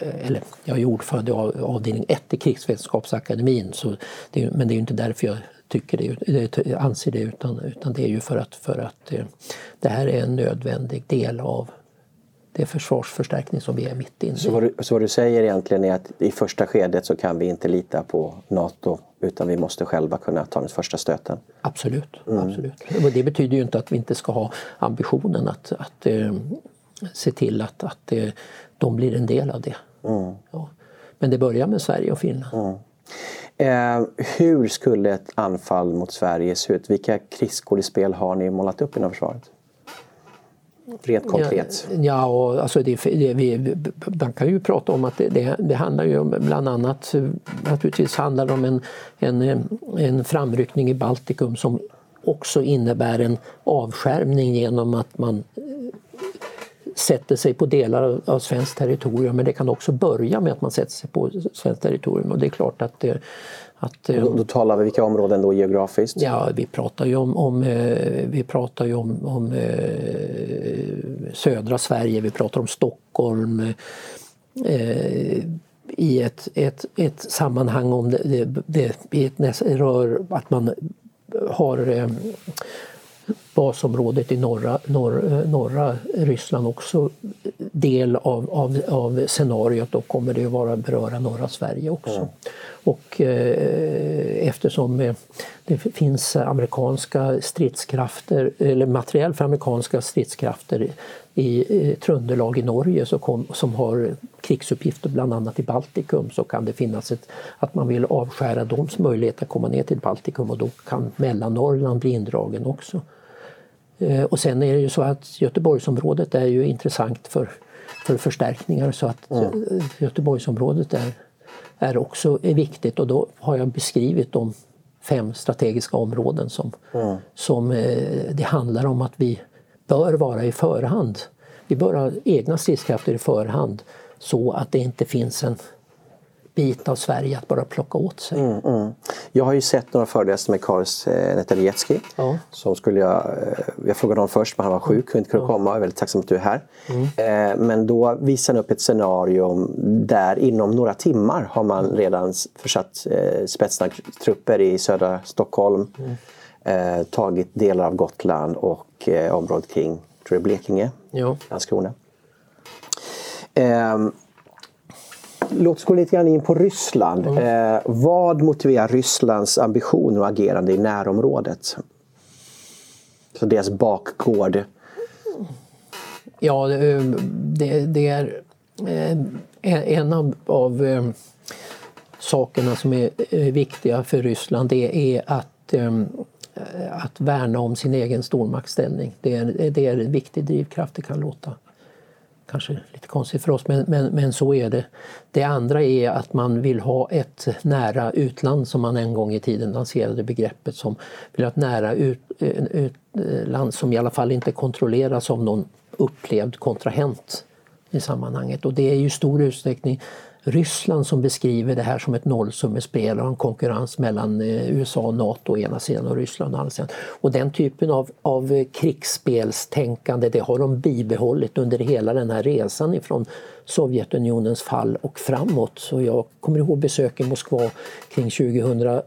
eller jag är ordförande i avdelning 1 i Krigsvetenskapsakademin så det, men det är inte därför jag tycker det, anser det utan, utan det är ju för att, för att eh, det här är en nödvändig del av det försvarsförstärkning som vi är mitt inne i. Så vad, du, så vad du säger egentligen är att i första skedet så kan vi inte lita på Nato utan vi måste själva kunna ta den första stöten? Absolut. Mm. absolut. Och det betyder ju inte att vi inte ska ha ambitionen att, att eh, se till att, att eh, de blir en del av det. Mm. Ja. Men det börjar med Sverige och Finland. Mm. Eh, hur skulle ett anfall mot Sverige se ut? Vilka krigsskådespel har ni målat upp inom försvaret? Rent konkret. Ja, ja och alltså det, det, vi, man kan ju prata om att det, det, det, handlar ju om bland annat naturligtvis handlar det om en, en, en framryckning i Baltikum som också innebär en avskärmning genom att man sätter sig på delar av svenskt territorium men det kan också börja med att man sätter sig på svenskt territorium och det är klart att det, att, då, då talar vi vilka områden då geografiskt? Ja, vi pratar ju om, om eh, vi pratar ju om, om eh, södra Sverige, vi pratar om Stockholm eh, i ett, ett, ett sammanhang om det, det, det rör att man har eh, basområdet i norra, norr, norra Ryssland också del av, av, av scenariot. Då kommer det att vara, beröra norra Sverige också. Mm. Och eh, eftersom eh, det finns amerikanska stridskrafter, eller materiell för amerikanska stridskrafter i eh, Tröndelag i Norge kom, som har krigsuppgifter bland annat i Baltikum så kan det finnas ett, att man vill avskära deras möjlighet att komma ner till Baltikum och då kan Mellannorrland bli indragen också. Eh, och sen är det ju så att Göteborgsområdet är ju intressant för, för förstärkningar så att mm. Göteborgsområdet är, är också är viktigt och då har jag beskrivit de fem strategiska områden som, mm. som eh, det handlar om att vi bör vara i förhand. Vi bör ha egna stridskrafter i förhand så att det inte finns en bit av Sverige att bara plocka åt sig. Mm, mm. Jag har ju sett några föreläsningar med Karis eh. Ja. Som skulle jag, eh, jag frågade honom först men han var sjuk och inte kunde ja. komma. Jag är väldigt tacksam att du är här. Mm. Eh, men då visar han upp ett scenario där inom några timmar har man mm. redan försatt eh, spetsnagtrupper i södra Stockholm. Mm. Eh, tagit delar av Gotland och eh, området kring tror jag, Blekinge, ja. Landskrona. Eh, låt oss gå lite grann in på Ryssland. Mm. Eh, vad motiverar Rysslands ambitioner och agerande i närområdet? Så deras bakgård. Ja, det, det är eh, en av, av eh, sakerna som är viktiga för Ryssland det är att att värna om sin egen stormaktsställning. Det är, det är en viktig drivkraft, det kan låta kanske lite konstigt för oss, men, men, men så är det. Det andra är att man vill ha ett nära utland som man en gång i tiden lanserade begreppet som vill ha ett nära ut, utland som i alla fall inte kontrolleras av någon upplevd kontrahent i sammanhanget. Och det är ju stor utsträckning Ryssland som beskriver det här som ett nollsummespel och en konkurrens mellan eh, USA och NATO å ena sidan och Ryssland å andra sidan. Och den typen av, av krigsspelstänkande det har de bibehållit under hela den här resan ifrån Sovjetunionens fall och framåt. Så jag kommer ihåg besök i Moskva kring 2004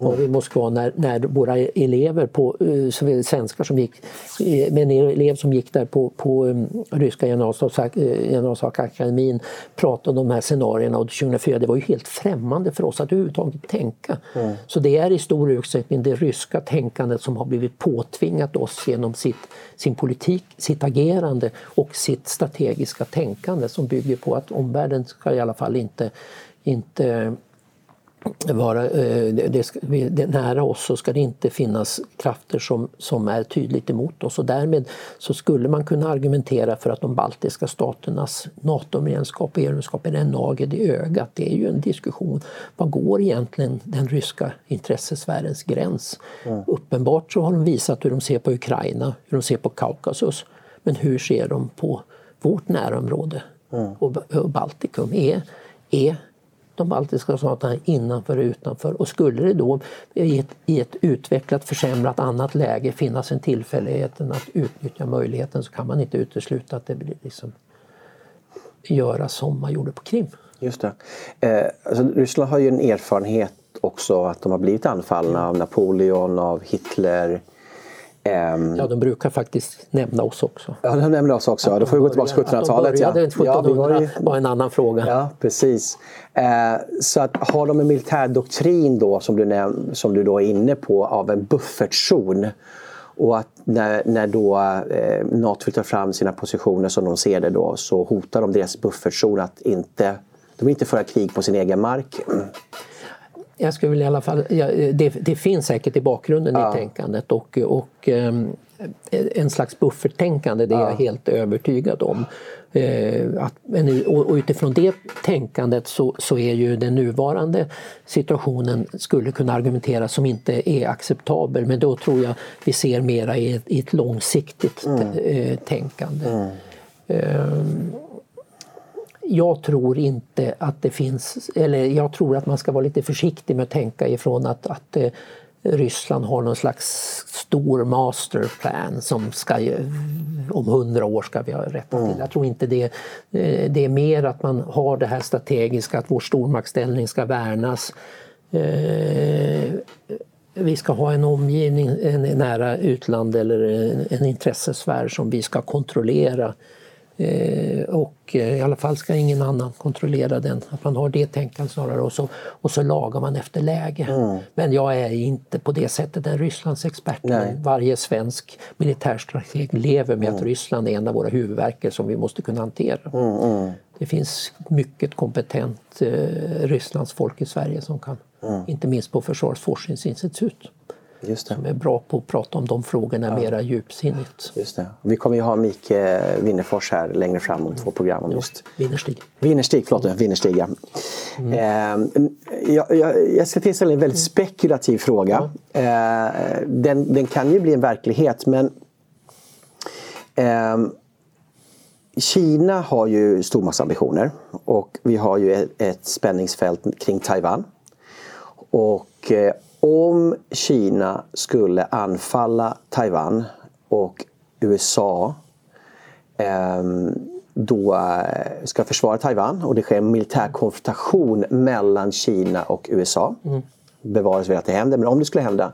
vi i Moskva när, när våra elever, på, uh, svenskar som gick, uh, en elev som gick där på, på um, ryska generalsakakademin pratade om de här scenarierna och 2004, det var ju helt främmande för oss att överhuvudtaget tänka. Mm. Så det är i stor utsträckning det ryska tänkandet som har blivit påtvingat oss genom sitt, sin politik, sitt agerande och sitt strategiska tänkande som bygger på att omvärlden ska i alla fall inte, inte vara, eh, det ska, det, nära oss så ska det inte finnas krafter som, som är tydligt emot oss och därmed så skulle man kunna argumentera för att de baltiska staternas NATO-medlemskap och EU-medlemskap är en nagel i ögat. Det är ju en diskussion. Vad går egentligen den ryska intressesfärens gräns? Mm. Uppenbart så har de visat hur de ser på Ukraina, hur de ser på Kaukasus. Men hur ser de på vårt närområde mm. och, och Baltikum? Är, är de baltiska staterna innanför och utanför. Och skulle det då i ett, i ett utvecklat försämrat annat läge finnas en tillfällighet att utnyttja möjligheten så kan man inte utesluta att det blir liksom göra som man gjorde på Krim. Just det. Eh, alltså, Ryssland har ju en erfarenhet också att de har blivit anfallna av Napoleon, av Hitler. Um, ja, de brukar faktiskt nämna oss också. Ja, de nämner oss också. Att då får vi gå tillbaka till 1700-talet. Ja. 1700 ja, var, en annan fråga. Ja, precis. Uh, så att har de en militärdoktrin då som du, näm- som du då är inne på av en buffertzon och att när, när då eh, Nato ta fram sina positioner som de ser det då så hotar de deras buffertzon att inte, de vill inte föra krig på sin egen mark. Jag skulle i alla fall, ja, det, det, finns säkert i bakgrunden ja. i tänkandet och, och um, en slags bufferttänkande, det är ja. jag helt övertygad om. Eh, att, och utifrån det tänkandet så, så, är ju den nuvarande situationen skulle kunna argumenteras som inte är acceptabel men då tror jag vi ser mera i ett, i ett långsiktigt mm. Eh, tänkande. Mm. Eh, jag tror inte att det finns, eller jag tror att man ska vara lite försiktig med att tänka ifrån att, att eh, Ryssland har någon slags stor masterplan som ska om hundra år ska vi ha rättat till. Mm. Jag tror inte det. Eh, det är mer att man har det här strategiska, att vår stormaktsställning ska värnas. Eh, vi ska ha en omgivning, en nära utland eller en intressesfär som vi ska kontrollera och eh, i alla fall ska ingen annan kontrollera den. Att man har det tänkandet snarare och så, och så lagar man efter läge. Mm. Men jag är inte på det sättet en Rysslands expert. Varje svensk militärstrateg lever med mm. att Ryssland är en av våra huvudverker som vi måste kunna hantera. Mm, mm. det finns mycket kompetent eh, Rysslands folk i Sverige som kan, mm. inte minst på Försvarets forskningsinstitut som är bra på att prata om de frågorna ja. mera djupsinnigt. Just det. Vi kommer ju ha Micke Winnerfors här längre fram om två program om just Winnerstig. Winnerstig, förlåt, Winnerstig ja. Mm. Eh, jag, jag, jag ska tillställa en väldigt spekulativ fråga. Ja. Eh, den, den, kan ju bli en verklighet men eh, Kina har ju stormaktsambitioner och vi har ju ett, ett spänningsfält kring Taiwan. Och eh, om Kina skulle anfalla Taiwan och USA eh, då eh, ska försvara Taiwan och det sker en militär konfrontation mellan Kina och USA. Mm. Bevaras väl att det händer, men om det skulle hända.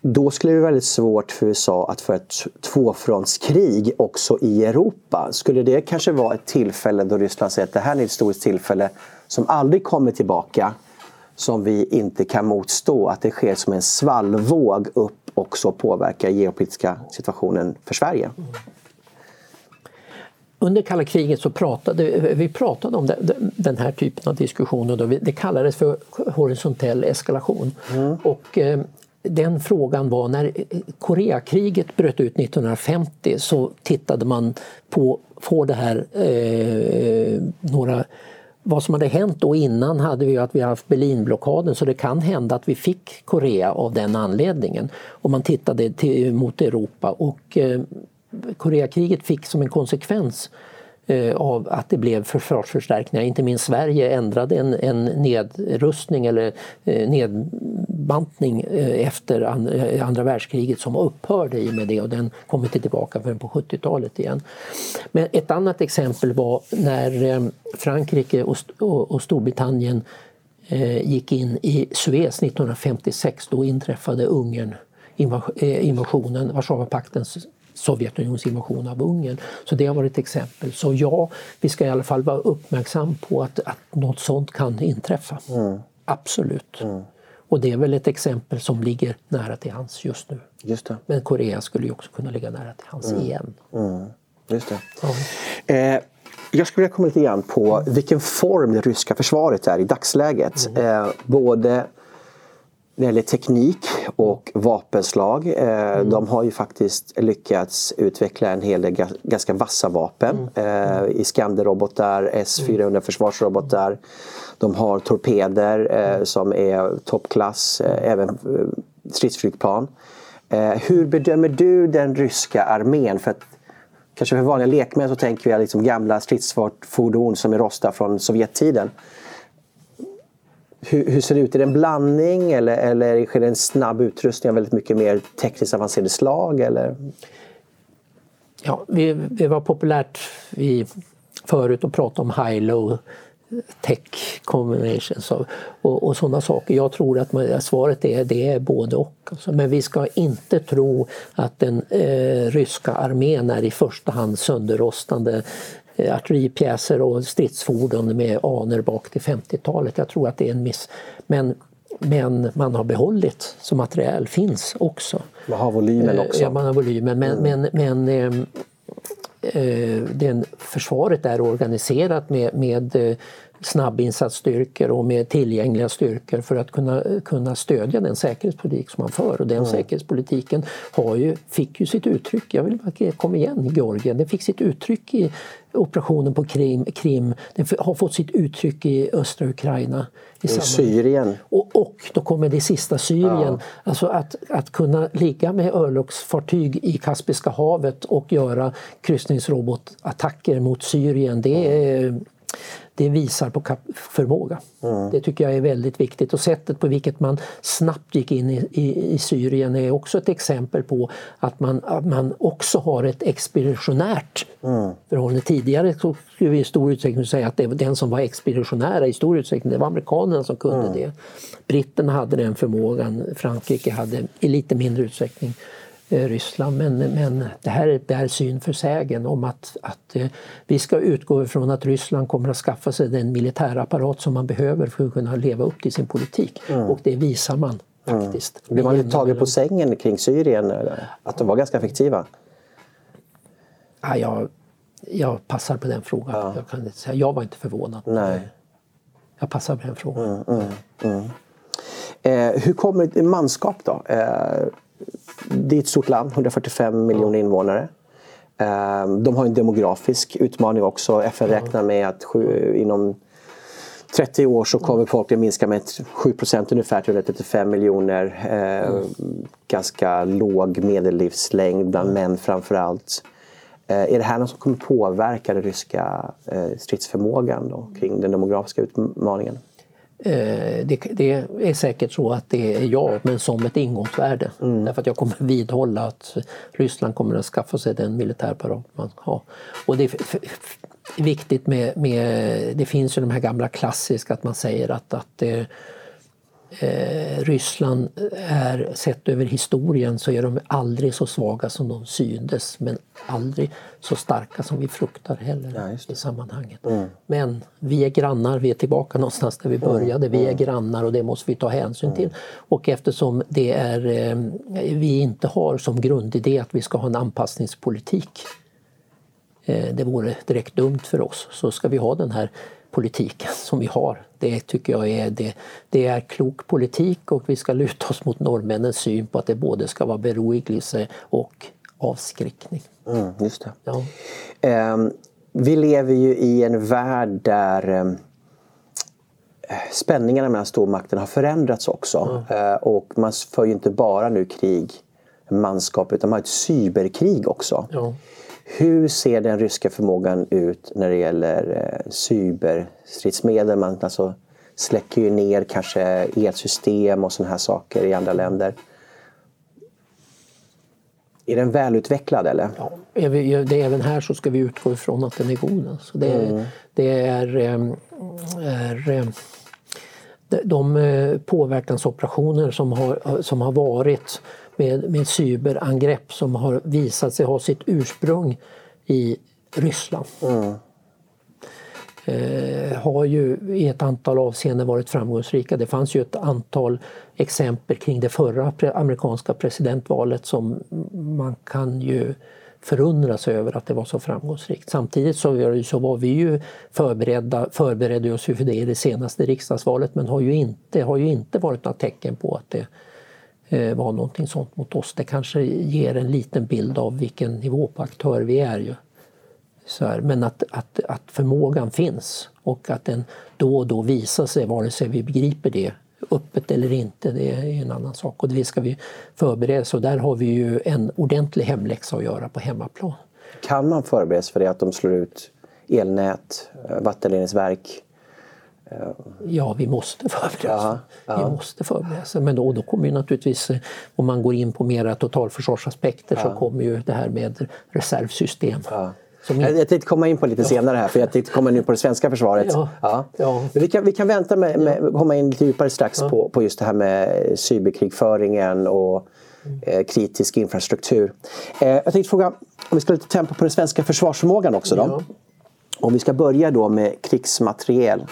då skulle det vara väldigt svårt för USA att få ett tvåfrontskrig också i Europa. Skulle det kanske vara ett tillfälle då Ryssland säger att det här är ett historiskt tillfälle som aldrig kommer tillbaka som vi inte kan motstå, att det sker som en svallvåg upp också påverkar geopolitiska situationen för Sverige? Under kalla kriget så pratade vi pratade om den här typen av diskussioner. Det kallades för horisontell eskalation. Mm. Och eh, den frågan var när Koreakriget bröt ut 1950 så tittade man på, på det här eh, några vad som hade hänt då innan hade vi att vi haft Berlinblockaden så det kan hända att vi fick Korea av den anledningen. Om man tittade till, mot Europa och eh, Koreakriget fick som en konsekvens Eh, Eh, av att det blev försvarsförstärkningar. Inte minst Sverige ändrade en, en nedrustning eller eh, nedbantning eh, efter andra världskriget som upphörde i och med det och den kom inte tillbaka förrän på 70-talet igen. Men ett annat exempel var när Frankrike och Storbritannien gick in i Suez 1956. Då inträffade Ungern invasionen, Warszawapaktens Sovjetunionens invasion av Ungern. Så det har varit ett exempel. Så ja, vi ska i alla fall vara uppmärksam på att, att något sånt kan inträffa. Mm. Absolut. Mm. Och det är väl ett exempel som ligger nära till hands just nu. Just det. Men Korea skulle ju också kunna ligga nära till hands mm. igen. Mm. Just det. Ja. Eh, jag skulle vilja komma lite grann på vilken form det ryska försvaret är i dagsläget. Mm. Eh, både när det gäller teknik och vapenslag. Eh, mm. De har ju faktiskt lyckats utveckla en hel del ganska vassa vapen. Mm. Eh, Iskanderrobotar, S-400 mm. försvarsrobotar. De har torpeder eh, mm. som är toppklass, även stridsflygplan. Hur bedömer du den ryska armén? För att, kanske för vanliga lekmän så tänker vi liksom gamla stridsfordon som är rosta från Sovjettiden. Hur, hur, ser det ut? Är det en blandning eller, eller sker det en snabb utrustning av väldigt mycket mer tekniskt avancerade slag? Eller? Ja, vi, det var populärt i, förut att prata om high-low tech combinations och, och, och sådana saker. Jag tror att man, svaret är det är både och. Alltså, men vi ska inte tro att den eh, ryska armén är i första hand sönderrostande artilleripjäser och stridsfordon med aner bak till 50-talet. Jag tror att det är en miss. Men, men man har behållit som materiel finns också. Man har volymen eh, också. Ja, man har volymen. Men, mm. men, men eh, eh, den, försvaret är organiserat med, med snabbinsatsstyrkor och med tillgängliga styrkor för att kunna, kunna stödja den säkerhetspolitik som man för. Och den mm. säkerhetspolitiken har ju, fick ju sitt uttryck, jag vill bara komma igen, i Georgien, den fick sitt uttryck i operationen på Krim, Krim den har fått sitt uttryck i östra Ukraina. I Syrien. Och, och då kommer det sista Syrien. Ja. Alltså att, att kunna ligga med örlogsfartyg i Kaspiska havet och göra kryssningsrobotattacker mot Syrien, det är det visar på förmåga. Mm. Det tycker jag är väldigt viktigt och sättet på vilket man snabbt gick in i, i, i Syrien är också ett exempel på att man, att man också har ett expeditionärt mm. förhållande. Tidigare skulle vi i stor utsträckning säga att det den som var expeditionära i stor utsträckning, det var amerikanerna som kunde mm. det. Britterna hade den förmågan, Frankrike hade i lite mindre utsträckning Ryssland. Men, men det här är syn för sägen om att, att eh, vi ska utgå ifrån att Ryssland kommer att skaffa sig den militärapparat som man behöver för att kunna leva upp till sin politik. Mm. Och det visar man mm. faktiskt. Mm. Blev man lite tagen på sängen kring Syrien? Att de var ganska effektiva? Ja, jag, jag passar på den frågan. Ja. Jag, kan inte säga. jag var inte förvånad. Nej. Jag passar på den frågan. Mm, mm, mm. eh, hur kommer manskap då? Eh, det är ett stort land, 145 miljoner invånare. Ehm, de har en demografisk utmaning också. FN räknar med att inom 30 år så kommer befolkningen minska med 7% ungefär till 135 miljoner. Mm. Ganska låg medellivslängd bland män framför allt. Eh, är det här något som kommer påverka den ryska eh, stridsförmågan då, kring den demografiska utmaningen? Eh, det, det, är säkert så att det är ja, men som ett ingångsvärde. Mm. Därför att jag kommer vidhålla att Ryssland kommer att skaffa sig den militärapparat man har. Och det är viktigt med, med, det finns ju de här gamla klassiska att man säger att, att eh, eh, Ryssland är, sett över historien, så är de aldrig så svaga som de syndes men aldrig så starka som vi fruktar heller Ja, i sammanhanget. Men vi är grannar, vi är tillbaka någonstans där vi började. Vi är grannar och det måste vi ta hänsyn till. Och eftersom det är, eh, vi inte har som grundidé att vi ska ha en anpassningspolitik eh, det vore direkt dumt för oss, så ska vi ha den här politiken som vi har. Det tycker jag är, det, det är klok politik och vi ska luta oss mot norrmännens syn på att det både ska vara beroligelse och avskräckning. Mm, just det. Ja. Ehm, vi lever ju i en värld där ehm, spänningarna mellan stormakterna har förändrats också. Eh, och man för ju inte bara nu krig manskap utan man har ett cyberkrig också. Ja. Hur ser den ryska förmågan ut när det gäller eh, cyberstridsmedel? Man alltså släcker ju ner kanske elsystem och sådana här saker i andra länder. Är den välutvecklad eller? Ja, är det, även här så ska vi utgå ifrån att den är god. Alltså det, det är, ehm, är ehm, de- de eh, påverkansoperationer som har, som har varit med, med cyberangrepp som har visat sig ha sitt ursprung i Ryssland. Eh, har ju i ett antal avseenden varit framgångsrika. Det fanns ju ett antal exempel kring det förra amerikanska presidentvalet som man kan ju förundra sig över att det var så framgångsrikt. Samtidigt så så var vi ju förberedda, förberedde oss ju för det i det senaste riksdagsvalet men har ju inte, har ju inte varit några tecken på att det Eh, var någonting sånt mot oss. Det kanske ger en liten bild av vilken nivå på aktör vi är. Ju. Så här, men att, att, att förmågan finns och att den då och då visar sig, vare sig vi begriper det öppet eller inte, det är en annan sak. Och det ska vi förbereda oss och där har vi ju en ordentlig hemläxa att göra på hemmaplan. Kan man förbereda sig för det att de slår ut elnät, eh, vattenledningsverk? Ja, vi måste förbereda oss. Ja, ja. Vi måste förbereda. Men då, då kommer ju naturligtvis, eh, om man går in på mera totalförsvarsaspekter, så kommer ju det här med reservsystem. Som Jag, tänkte komma in på lite senare här, för jag tänkte komma in på det svenska försvaret. Ja. Ja. Men vi, kan, vi kan vänta med, med komma in lite djupare strax på, på just det här med cyberkrigföringen och eh, kritisk infrastruktur. Eh, jag tänkte fråga, om vi ska ha lite tempo på den svenska försvarsförmågan också då. Ja. Om vi ska börja då med krigsmateriel.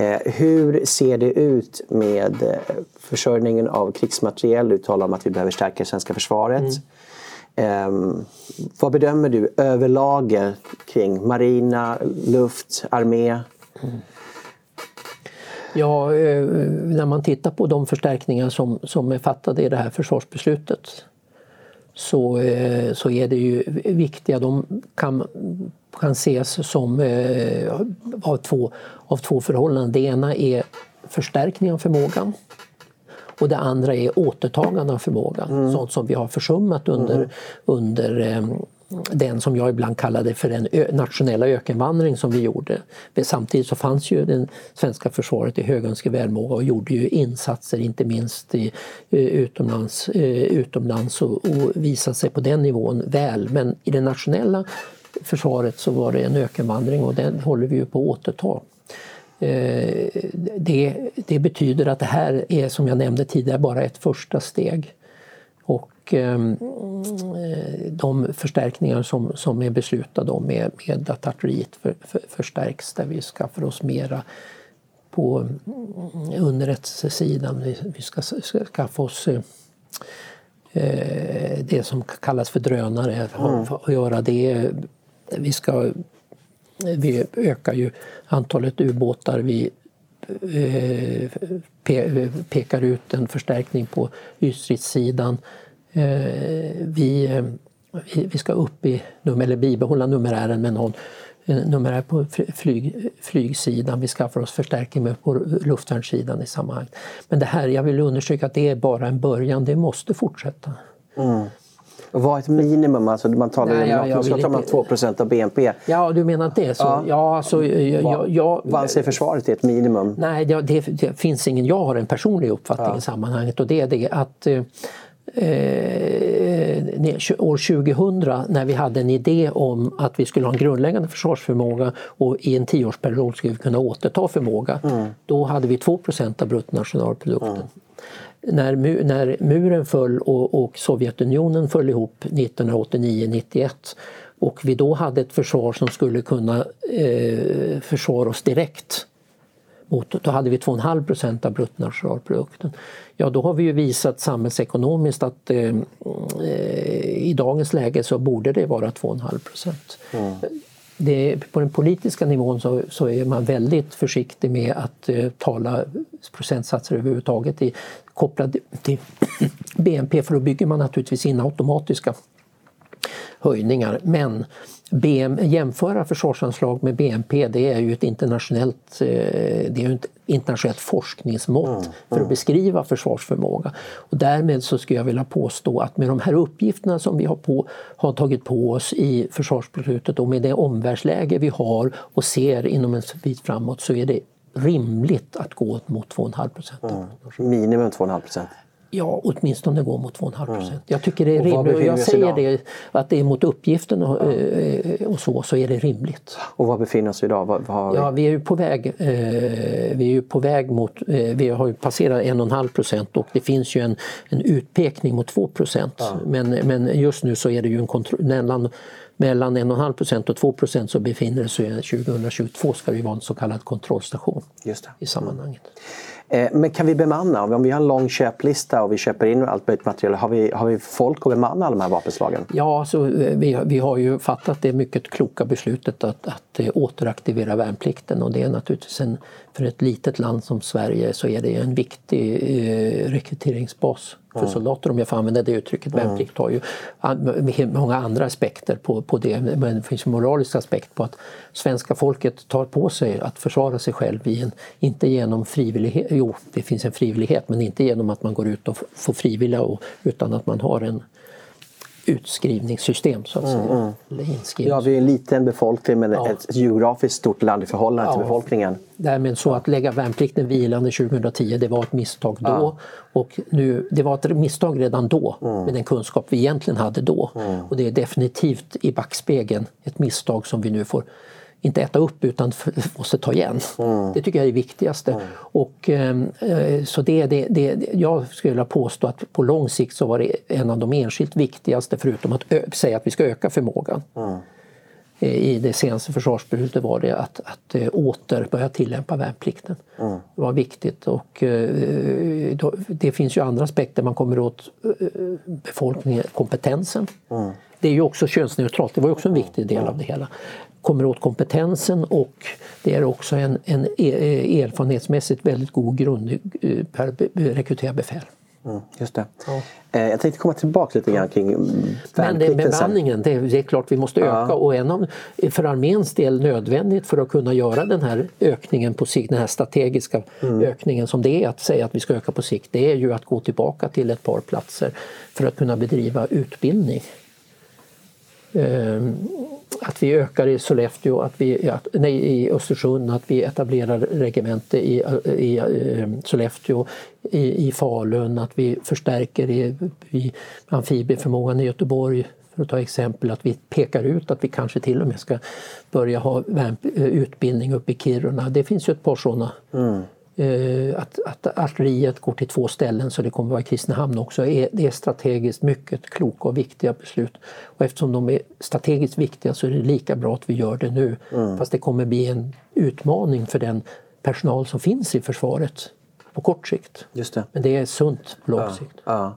Eh, hur ser det ut med eh, försörjningen av krigsmateriel? Du talar om att vi behöver stärka det svenska försvaret. Eh, vad bedömer du överlag kring marina, luft, armé? Ja, eh, när man tittar på de förstärkningar som, som är fattade i det här försvarsbeslutet så, eh, så är det ju viktiga. De kan, kan ses som eh, av, två, av två förhållanden. Det ena är förstärkning av förmågan och det andra är återtagande av förmågan. Sånt som vi har försummat under, under eh, den som jag ibland kallade för den nationella ökenvandring som vi gjorde. Men samtidigt så fanns ju det svenska försvaret i högönsklig välmåga och gjorde ju insatser inte minst i, eh, utomlands, eh, utomlands och, och visade sig på den nivån väl. Men i det nationella försvaret så var det en ökenvandring och den håller vi ju på att återta. Eh, det, det betyder att det här är som jag nämnde tidigare bara ett första steg. Och ehm, eh, de förstärkningar som, som är beslutade om med, med att artilleriet för, för, förstärks där vi skaffar oss mera på mm, underrättelsesidan. Vi, vi ska, ska skaffa oss eh, eh, det som kallas för drönare. Att göra det. Vi ska vi ökar ju antalet ubåtar. Vi pe pekar ut en förstärkning på ytstridssidan. Eh, vi, vi, ska upp i, eller bibehålla numerären med någon eh, numerär på fly- flyg, flygsidan. Vi skaffar oss förstärkning med på luftvärnssidan i sammanhanget. Men det här, jag vill understryka att det är bara en början. Det måste fortsätta. Och vad är ett minimum? Alltså man talar ju Nej, om att man ska ta med inte- 2% av BNP. Ja, du menar att det är så? Ja. Ja, alltså, jag, jag, jag, Vad anser försvaret är ett minimum? Nej, det, det, finns ingen. Jag har en personlig uppfattning i sammanhanget och det är det att eh, år 2000 när vi hade en idé om att vi skulle ha en grundläggande försvarsförmåga och i en tioårsperiod skulle vi kunna återta förmåga. Mm. Då hade vi 2% av bruttonationalprodukten. Mm. När, när muren föll och, och Sovjetunionen föll ihop 1989-91 och vi då hade ett försvar som skulle kunna eh, försvara oss direkt mot, då hade vi 2,5 procent av bruttonationalprodukten. Ja, då har vi ju visat samhällsekonomiskt att eh, eh i dagens läge så borde det vara 2,5 procent. Mm. på den politiska nivån så, så, är man väldigt försiktig med att eh, tala procentsatser överhuvudtaget i, kopplad till *clears throat* BNP för då bygger man naturligtvis in automatiska höjningar. Men BM, jämföra försvarsanslag med BNP det är ju ett internationellt, eh, det är ett internationellt forskningsmått mm, mm. för att beskriva försvarsförmåga. Och därmed så skulle jag vilja påstå att med de här uppgifterna som vi har, på, har tagit på oss i försvarsbeslutet och med det omvärldsläge vi har och ser inom en bit framåt så är det rimligt att gå mot 2,5 procent. Mm. Minimum 2,5 procent? Ja, åtminstone gå mot 2,5 procent. Mm. Jag tycker det är rimligt. Och jag säger det, att det är mot uppgiften och. Eh, och, så, så är det rimligt. Och var befinner vi oss idag? Vad, vad vi? Ja, vi är ju på väg, eh, vi är ju på väg mot, eh, vi har ju passerat 1,5 procent och det finns ju en, en utpekning mot 2 procent. Ja. Men, men just nu så är det ju en kontroll, mellan, mellan 1,5 procent och 2 procent så befinner det sig 2022 ska det vara en så kallad kontrollstation i sammanhanget. Eh, men kan vi bemanna? Om vi har en lång köplista och vi köper in allt möjligt material, har vi, har vi folk att bemanna alla de här vapenslagen? Ja, så vi, vi har ju fattat det mycket kloka beslutet att, att eh, återaktivera värnplikten och det är naturligtvis en, för ett litet land som Sverige så är det en viktig eh, rekryteringsbas för soldater om jag får använda det uttrycket. Värnplikt har ju många andra aspekter på, på det men det finns en moralisk aspekt på att svenska folket tar på sig att försvara sig själv i en, inte genom frivillighet, jo det finns en frivillighet men inte genom att man går ut och får frivilliga och, utan att man har en utskrivningssystem så att säga. Mm, mm. Ja, vi är en liten befolkning men ja. ett geografiskt stort land i förhållande ja. till befolkningen. Därmed så att lägga värnplikten vilande 2010 det var ett misstag då ja. och nu, det var ett misstag redan då mm. med den kunskap vi egentligen hade då mm. och det är definitivt i backspegeln ett misstag som vi nu får inte äta upp utan måste ta igen. Mm. Det tycker jag är det viktigaste. Mm. Och, ehm, eh, så det, det, det, jag skulle vilja påstå att på lång sikt så var det en av de enskilt viktigaste förutom att säga att vi ska öka förmågan. Mm. Eh, I det senaste försvarsbeslutet var det att, att äh, åter börja tillämpa värnplikten. Mm. Det var viktigt och då, det finns ju andra aspekter. Man kommer åt befolkningen, kompetensen. Mm. Det är ju också könsneutralt, det var också en viktig del av det hela kommer åt kompetensen och det är också en, en e, erfarenhetsmässigt väldigt god grund eh, per rekrytera befäl. Mm, just det. Ja. Eh, jag tänkte komma tillbaka lite grann kring Men det, bemanningen, det, det är klart vi måste öka ja. och en av, för arméns del nödvändigt för att kunna göra den här ökningen på sikt, den här strategiska mm. ökningen som det är att säga att vi ska öka på sikt, det är ju att gå tillbaka till ett par platser för att kunna bedriva utbildning. Ehm, att vi ökar i Sollefteå, att vi, att, nej, i Östersund, att vi etablerar regemente i, i ehm, Sollefteå, i, i Falun, att vi förstärker i, i amfibieförmågan i Göteborg för att ta exempel, att vi pekar ut att vi kanske till och med ska börja ha utbildning uppe i Kiruna. Det finns ju ett par sådana mm. Eh, att, att artilleriet går till två ställen så det kommer vara i Kristinehamn också. Det är strategiskt mycket kloka och viktiga beslut. Och eftersom de är strategiskt viktiga så är det lika bra att vi gör det nu. Mm. Fast det kommer bli en utmaning för den personal som finns i försvaret på kort sikt. Just det. Men det är sunt på lång ja, sikt. Ja.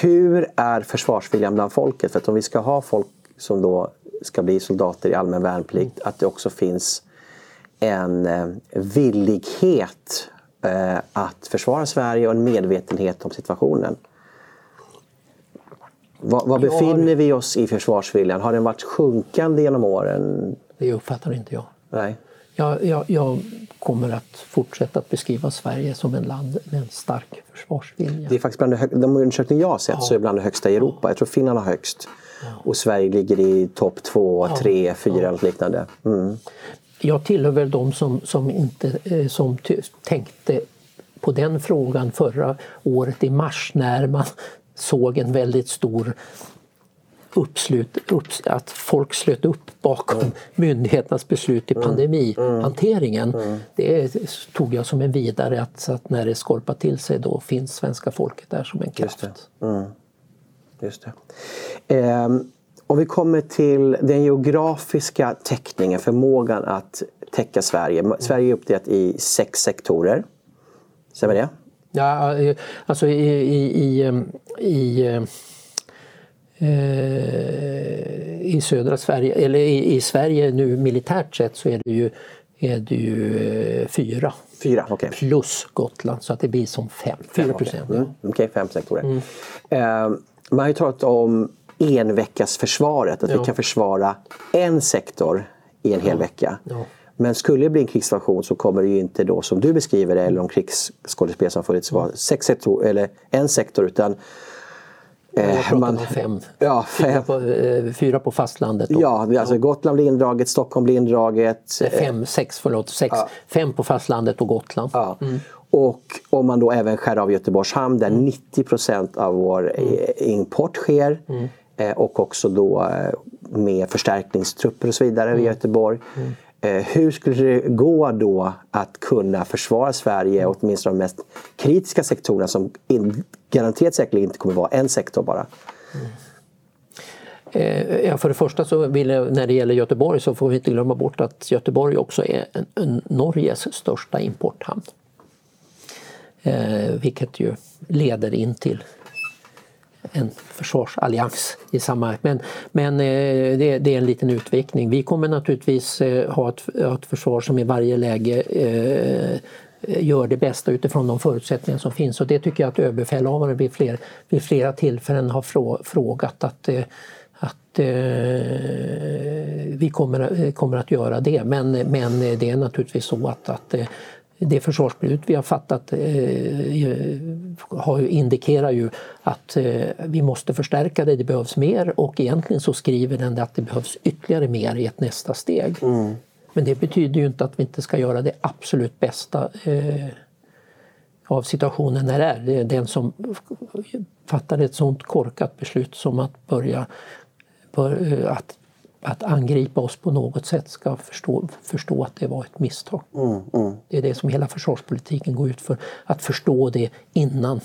Hur är försvarsviljan bland folket? För att om vi ska ha folk som då ska bli soldater i allmän värnplikt, mm. att det också finns en eh, villighet eh, att försvara Sverige och en medvetenhet om situationen. Var, var befinner vi oss i försvarsviljan? Har den varit sjunkande genom åren? Det uppfattar inte jag. Nej. Jag, jag, jag, kommer att fortsätta att beskriva Sverige som en land med en stark försvarsvilja. Det är faktiskt bland de, de undersökningar jag har sett ja. så är bland de högsta i Europa. Jag tror Finland har högst. Ja. Och Sverige ligger i topp två, ja. tre, fyra ja. eller liknande. Mm jag tillhör väl de som, som, inte, eh, som tänkte på den frågan förra året i mars när man *laughs* såg en väldigt stor uppslut, upp, att folk slöt upp bakom mm. myndigheternas beslut i mm. pandemihanteringen. Mm. mm. Det tog jag som en vidare att, att när det skorpar till sig då finns svenska folket där som en kraft. Just det. Mm. Just det. Eh, om vi kommer till den geografiska täckningen, förmågan att täcka Sverige. Sverige är uppdelat i sex sektorer. Stämmer det? Ja, eh, alltså i, i, i, i eh, i södra Sverige, eller i, i, Sverige nu militärt sett så är det ju, är det ju eh, fyra. Fyra, okay. Plus Gotland så att det blir som fem. Fyra procent. Okej, okay. mm. okay, fem sektorer. Mm. Uh, man har ju talat om enveckasförsvaret, att ja. vi kan försvara en sektor i en hel vecka. Ja. Men skulle det bli en krigssituation så kommer det ju inte då som du beskriver det eller om krigsskådespel som funnits vara sex sektor, eller en sektor utan Eh, man, fem. Ja, fem. Fyra, på, eh, fyra på fastlandet. Då. Ja, alltså Gotland blir indraget, Stockholm blir indraget. Fem, sex, förlåt, sex. Ja. Fem på fastlandet och Gotland. Ja. Mm. Och om man då även skär av Göteborgs hamn där mm. 90% av vår mm. Eh, import sker. Mm. Och också då med förstärkningstrupper och så vidare mm. i Göteborg. Mm. Hur skulle det gå då att kunna försvara Sverige, åtminstone de mest kritiska sektorerna som garanterat säkerligen inte kommer vara en sektor bara? Mm. Ja, för det första så vill jag, när det gäller Göteborg så får vi inte glömma bort att Göteborg också är en, en Norges största importhamn. Eh, vilket ju leder in till en försvarsallians i samma... Men, men eh, det, det, är en liten utveckling. Vi kommer naturligtvis eh, ha ett, ha ett försvar som i varje läge eh, gör det bästa utifrån de förutsättningar som finns. Och det tycker jag att överbefälhavaren vid, fler, vid flera tillfällen har frå, frågat att, eh, att eh, vi kommer, kommer att göra det. Men, men det är naturligtvis så att, att det försvarsbeslut vi har fattat eh, indikerar ju att eh, vi måste förstärka det, det behövs mer och egentligen så skriver den att det behövs ytterligare mer i ett nästa steg. Mm. Men det betyder ju inte att vi inte ska göra det absolut bästa eh, av situationen när det är. Det är den som fattar ett sånt korkat beslut som att börja bör, att att angripa oss på något sätt ska förstå, förstå att det var ett misstag. Mm, mm. Det är det som hela försvarspolitiken går ut för. Att förstå det innan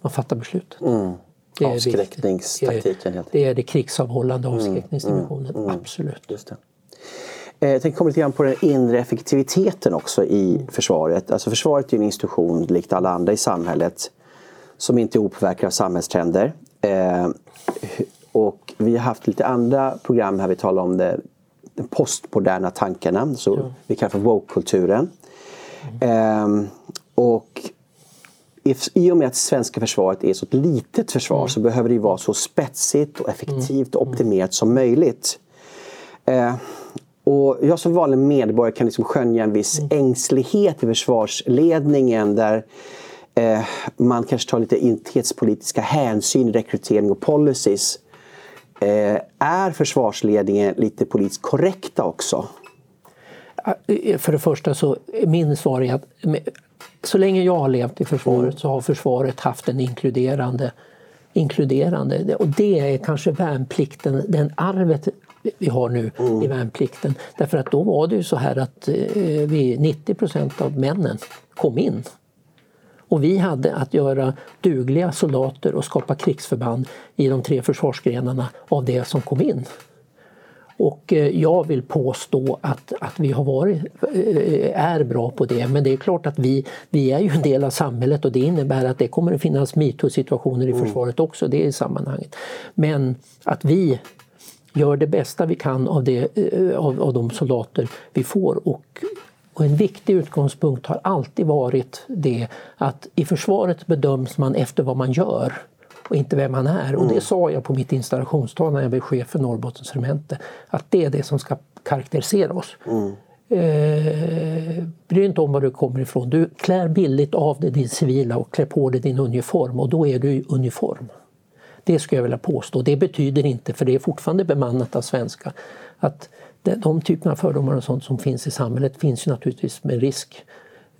man fattar beslutet. Mm. Det Avskräckningstaktiken. Det är, det är det krigsavhållande mm, avskräckningsdimensionen, mm, mm. absolut. Just det. Eh, jag tänkte komma lite grann på den inre effektiviteten också i försvaret. Alltså försvaret är en institution, likt alla andra i samhället, som inte är opåverkad av samhällstrender. Eh, och vi har haft lite andra program här vi talar om det, den postmoderna tankarna, så ja. vi kallar för woke-kulturen. Mm. Ehm, och i och med att svenska försvaret är så ett litet försvar mm. så behöver det vara så spetsigt och effektivt och mm. optimerat som möjligt. Ehm, och jag som vanlig medborgare kan liksom skönja en viss mm. ängslighet i försvarsledningen där eh, man kanske tar lite identitetspolitiska hänsyn i rekrytering och policies. Eh, är försvarsledningen lite politiskt korrekta också? Eh, för det första så min svar är att så länge jag har levt i försvaret mm. så har försvaret haft en inkluderande inkluderande. Och det är kanske värnplikten, den arvet vi har nu mm. i värnplikten. Därför att då var det ju så här att eh, vi, 90 procent av männen kom in och vi hade att göra dugliga soldater och skapa krigsförband i de tre försvarsgrenarna av det som kom in. Och eh, jag vill påstå att, att vi har varit, eh, är bra på det. Men det är klart att vi, vi är ju en del av samhället och det innebär att det kommer att finnas metoo-situationer i mm. försvaret också. Det är i sammanhanget. Men att vi gör det bästa vi kan av, det, eh, av, av de soldater vi får och och en viktig utgångspunkt har alltid varit det att i försvaret bedöms man efter vad man gör och inte vem man är. Och det mm. sa jag på mitt installationstal när jag blev chef för Norrbottens regemente. Att det är det som ska karaktärisera oss. Mm. Eh, bry dig inte om var du kommer ifrån. Du klär billigt av dig din civila och klär på dig din uniform och då är du i uniform. Det skulle jag vilja påstå. Det betyder inte, för det är fortfarande bemannat av svenska, att de typerna av fördomar och sånt som finns i samhället finns ju naturligtvis med risk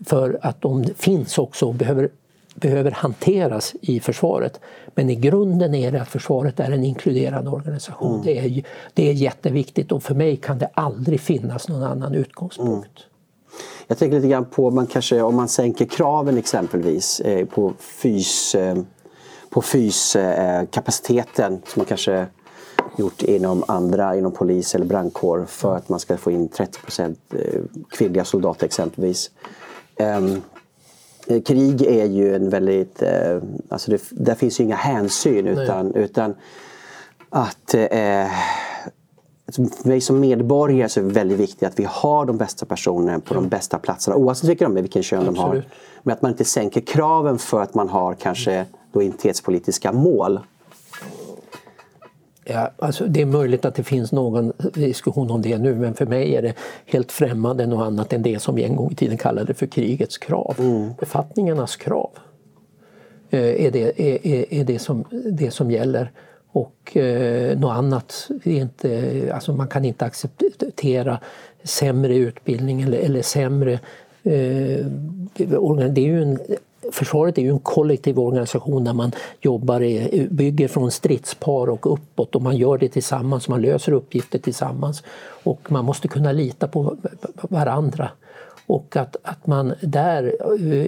för att de finns också och behöver behöver hanteras i försvaret. Men i grunden är det att försvaret är en inkluderande organisation. Mm. Det, är, det är jätteviktigt och för mig kan det aldrig finnas någon annan utgångspunkt. Mm. Jag tänker lite grann på man kanske, om man sänker kraven exempelvis eh, på fys, eh, på fyskapaciteten eh, som man kanske gjort inom andra, inom polis eller brandkår för att man ska få in 30 eh, kvinnliga soldater exempelvis. Um, krig är ju en väldigt, uh, alltså det, där finns ju inga hänsyn utan, utan att uh, för mig som medborgare så är det väldigt viktigt att vi har de bästa personerna på de bästa platserna oavsett vilka de är, vilken kön Absolut. de har. Men att man inte sänker kraven för att man har kanske då identitetspolitiska mål. Ja, alltså det är möjligt att det finns någon diskussion om det nu men för mig är det helt främmande något annat än det som vi en gång i tiden kallade för krigets krav. Mm. Befattningarnas krav eh, är, det, är, är det, som, det som gäller. Och eh, något annat är inte, alltså man kan inte acceptera sämre utbildning eller, eller sämre eh, det är ju en Försvaret är ju en kollektiv organisation där man jobbar i, bygger från stridspar och uppåt och man gör det tillsammans, man löser uppgifter tillsammans och man måste kunna lita på varandra. Och att, att man där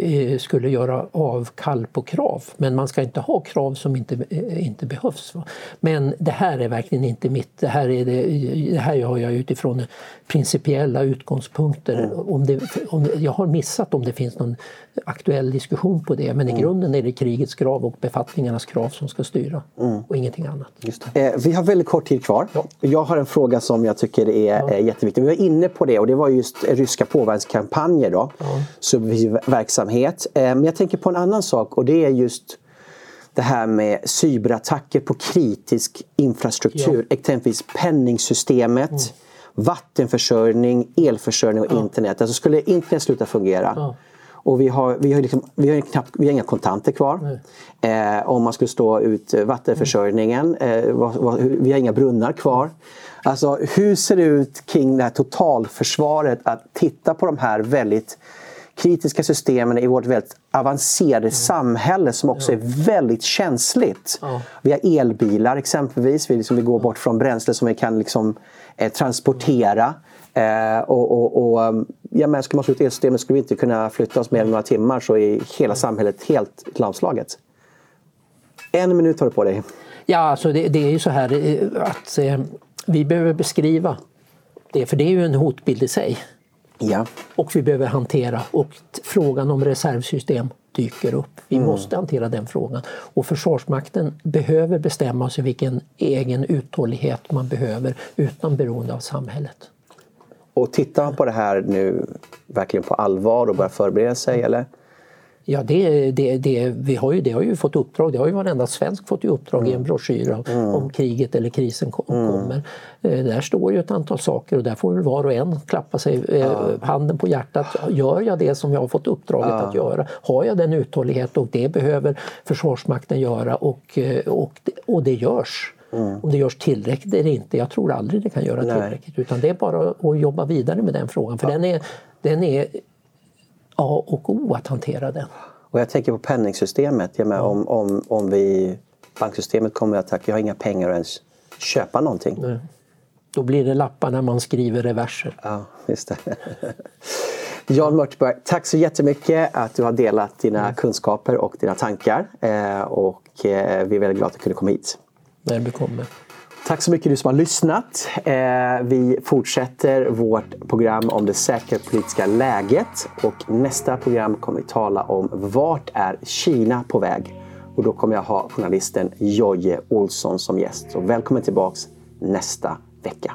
eh, skulle göra avkall på krav. Men man ska inte ha krav som inte, eh, inte behövs. Men det här är verkligen inte mitt. Det här, är det, det här har jag utifrån principiella utgångspunkter. Mm. Om det, om, jag har missat om det finns någon aktuell diskussion på det men i mm. grunden är det krigets krav och befattningarnas krav som ska styra mm. och ingenting annat. Eh, vi har väldigt kort tid kvar. Ja. Jag har en fråga som jag tycker är ja. jätteviktig. Vi var inne på det och det var just ryska påverkanskampanjer då. Ja. Subversiv verksamhet. Eh, men jag tänker på en annan sak och det är just det här med cyberattacker på kritisk infrastruktur, ja. exempelvis penningsystemet. Mm vattenförsörjning, elförsörjning och ja. internet. Alltså skulle internet sluta fungera ja. och vi har, vi har, liksom, vi har, knappt, vi har inga kontanter kvar. Eh, om man skulle stå ut vattenförsörjningen, eh, vad, vad, vi har inga brunnar kvar. Alltså hur ser det ut kring det här totalförsvaret att titta på de här väldigt kritiska systemen i vårt väldigt avancerade mm. samhälle som också ja. är väldigt känsligt. Ja. Vi har elbilar exempelvis, vi, liksom, vi går bort från bränsle som vi kan liksom, eh, transportera. Eh, och, och, och, ja, men ska man slå ut elsystemet skulle vi inte kunna flytta oss mer än några timmar så är hela samhället helt lamslaget. En minut har du på dig. Ja, alltså det, det är ju så här eh, att eh, vi behöver beskriva det, för det är ju en hotbild i sig. Ja. Och vi behöver hantera och frågan om reservsystem dyker upp. Vi mm. måste hantera den frågan. Och Försvarsmakten behöver bestämma sig vilken egen uthållighet man behöver utan beroende av samhället. Och tittar man på det här nu verkligen på allvar och börjar förbereda sig eller? Ja, det, det, det, vi har ju, det har ju fått uppdrag, det har ju varenda svensk fått i uppdrag mm. i en broschyr om, mm. om kriget eller krisen kom, mm. kommer. Eh, där står ju ett antal saker och där får var och en klappa sig eh, handen på hjärtat. Gör jag det som jag har fått uppdraget att göra? Har jag den uthållighet och det behöver Försvarsmakten göra och, eh, och, och det görs. Mm. Om det görs tillräckligt eller inte, jag tror aldrig det kan göra Nej. tillräckligt. Utan det är bara att jobba vidare med den frågan. För ja. den, är, den är A och O att hantera den. Och jag tänker på penningsystemet. Jag med, om, om, om vi, banksystemet kommer att vi har inga pengar att ens köpa någonting. Nej. Då blir det lappar när man skriver reverser. Ja, just det. *laughs* Jan Mörtberg, tack så jättemycket att du har delat dina mm. kunskaper och dina tankar. Eh, och eh, vi är väldigt glada att du kunde komma hit. Välbekomme. Tack så mycket du som har lyssnat. Eh, vi fortsätter vårt program om det säkerhetspolitiska läget och nästa program kommer vi tala om vart är Kina på väg? Och då kommer jag ha journalisten Jojje Olsson som gäst. Så välkommen tillbaks nästa vecka.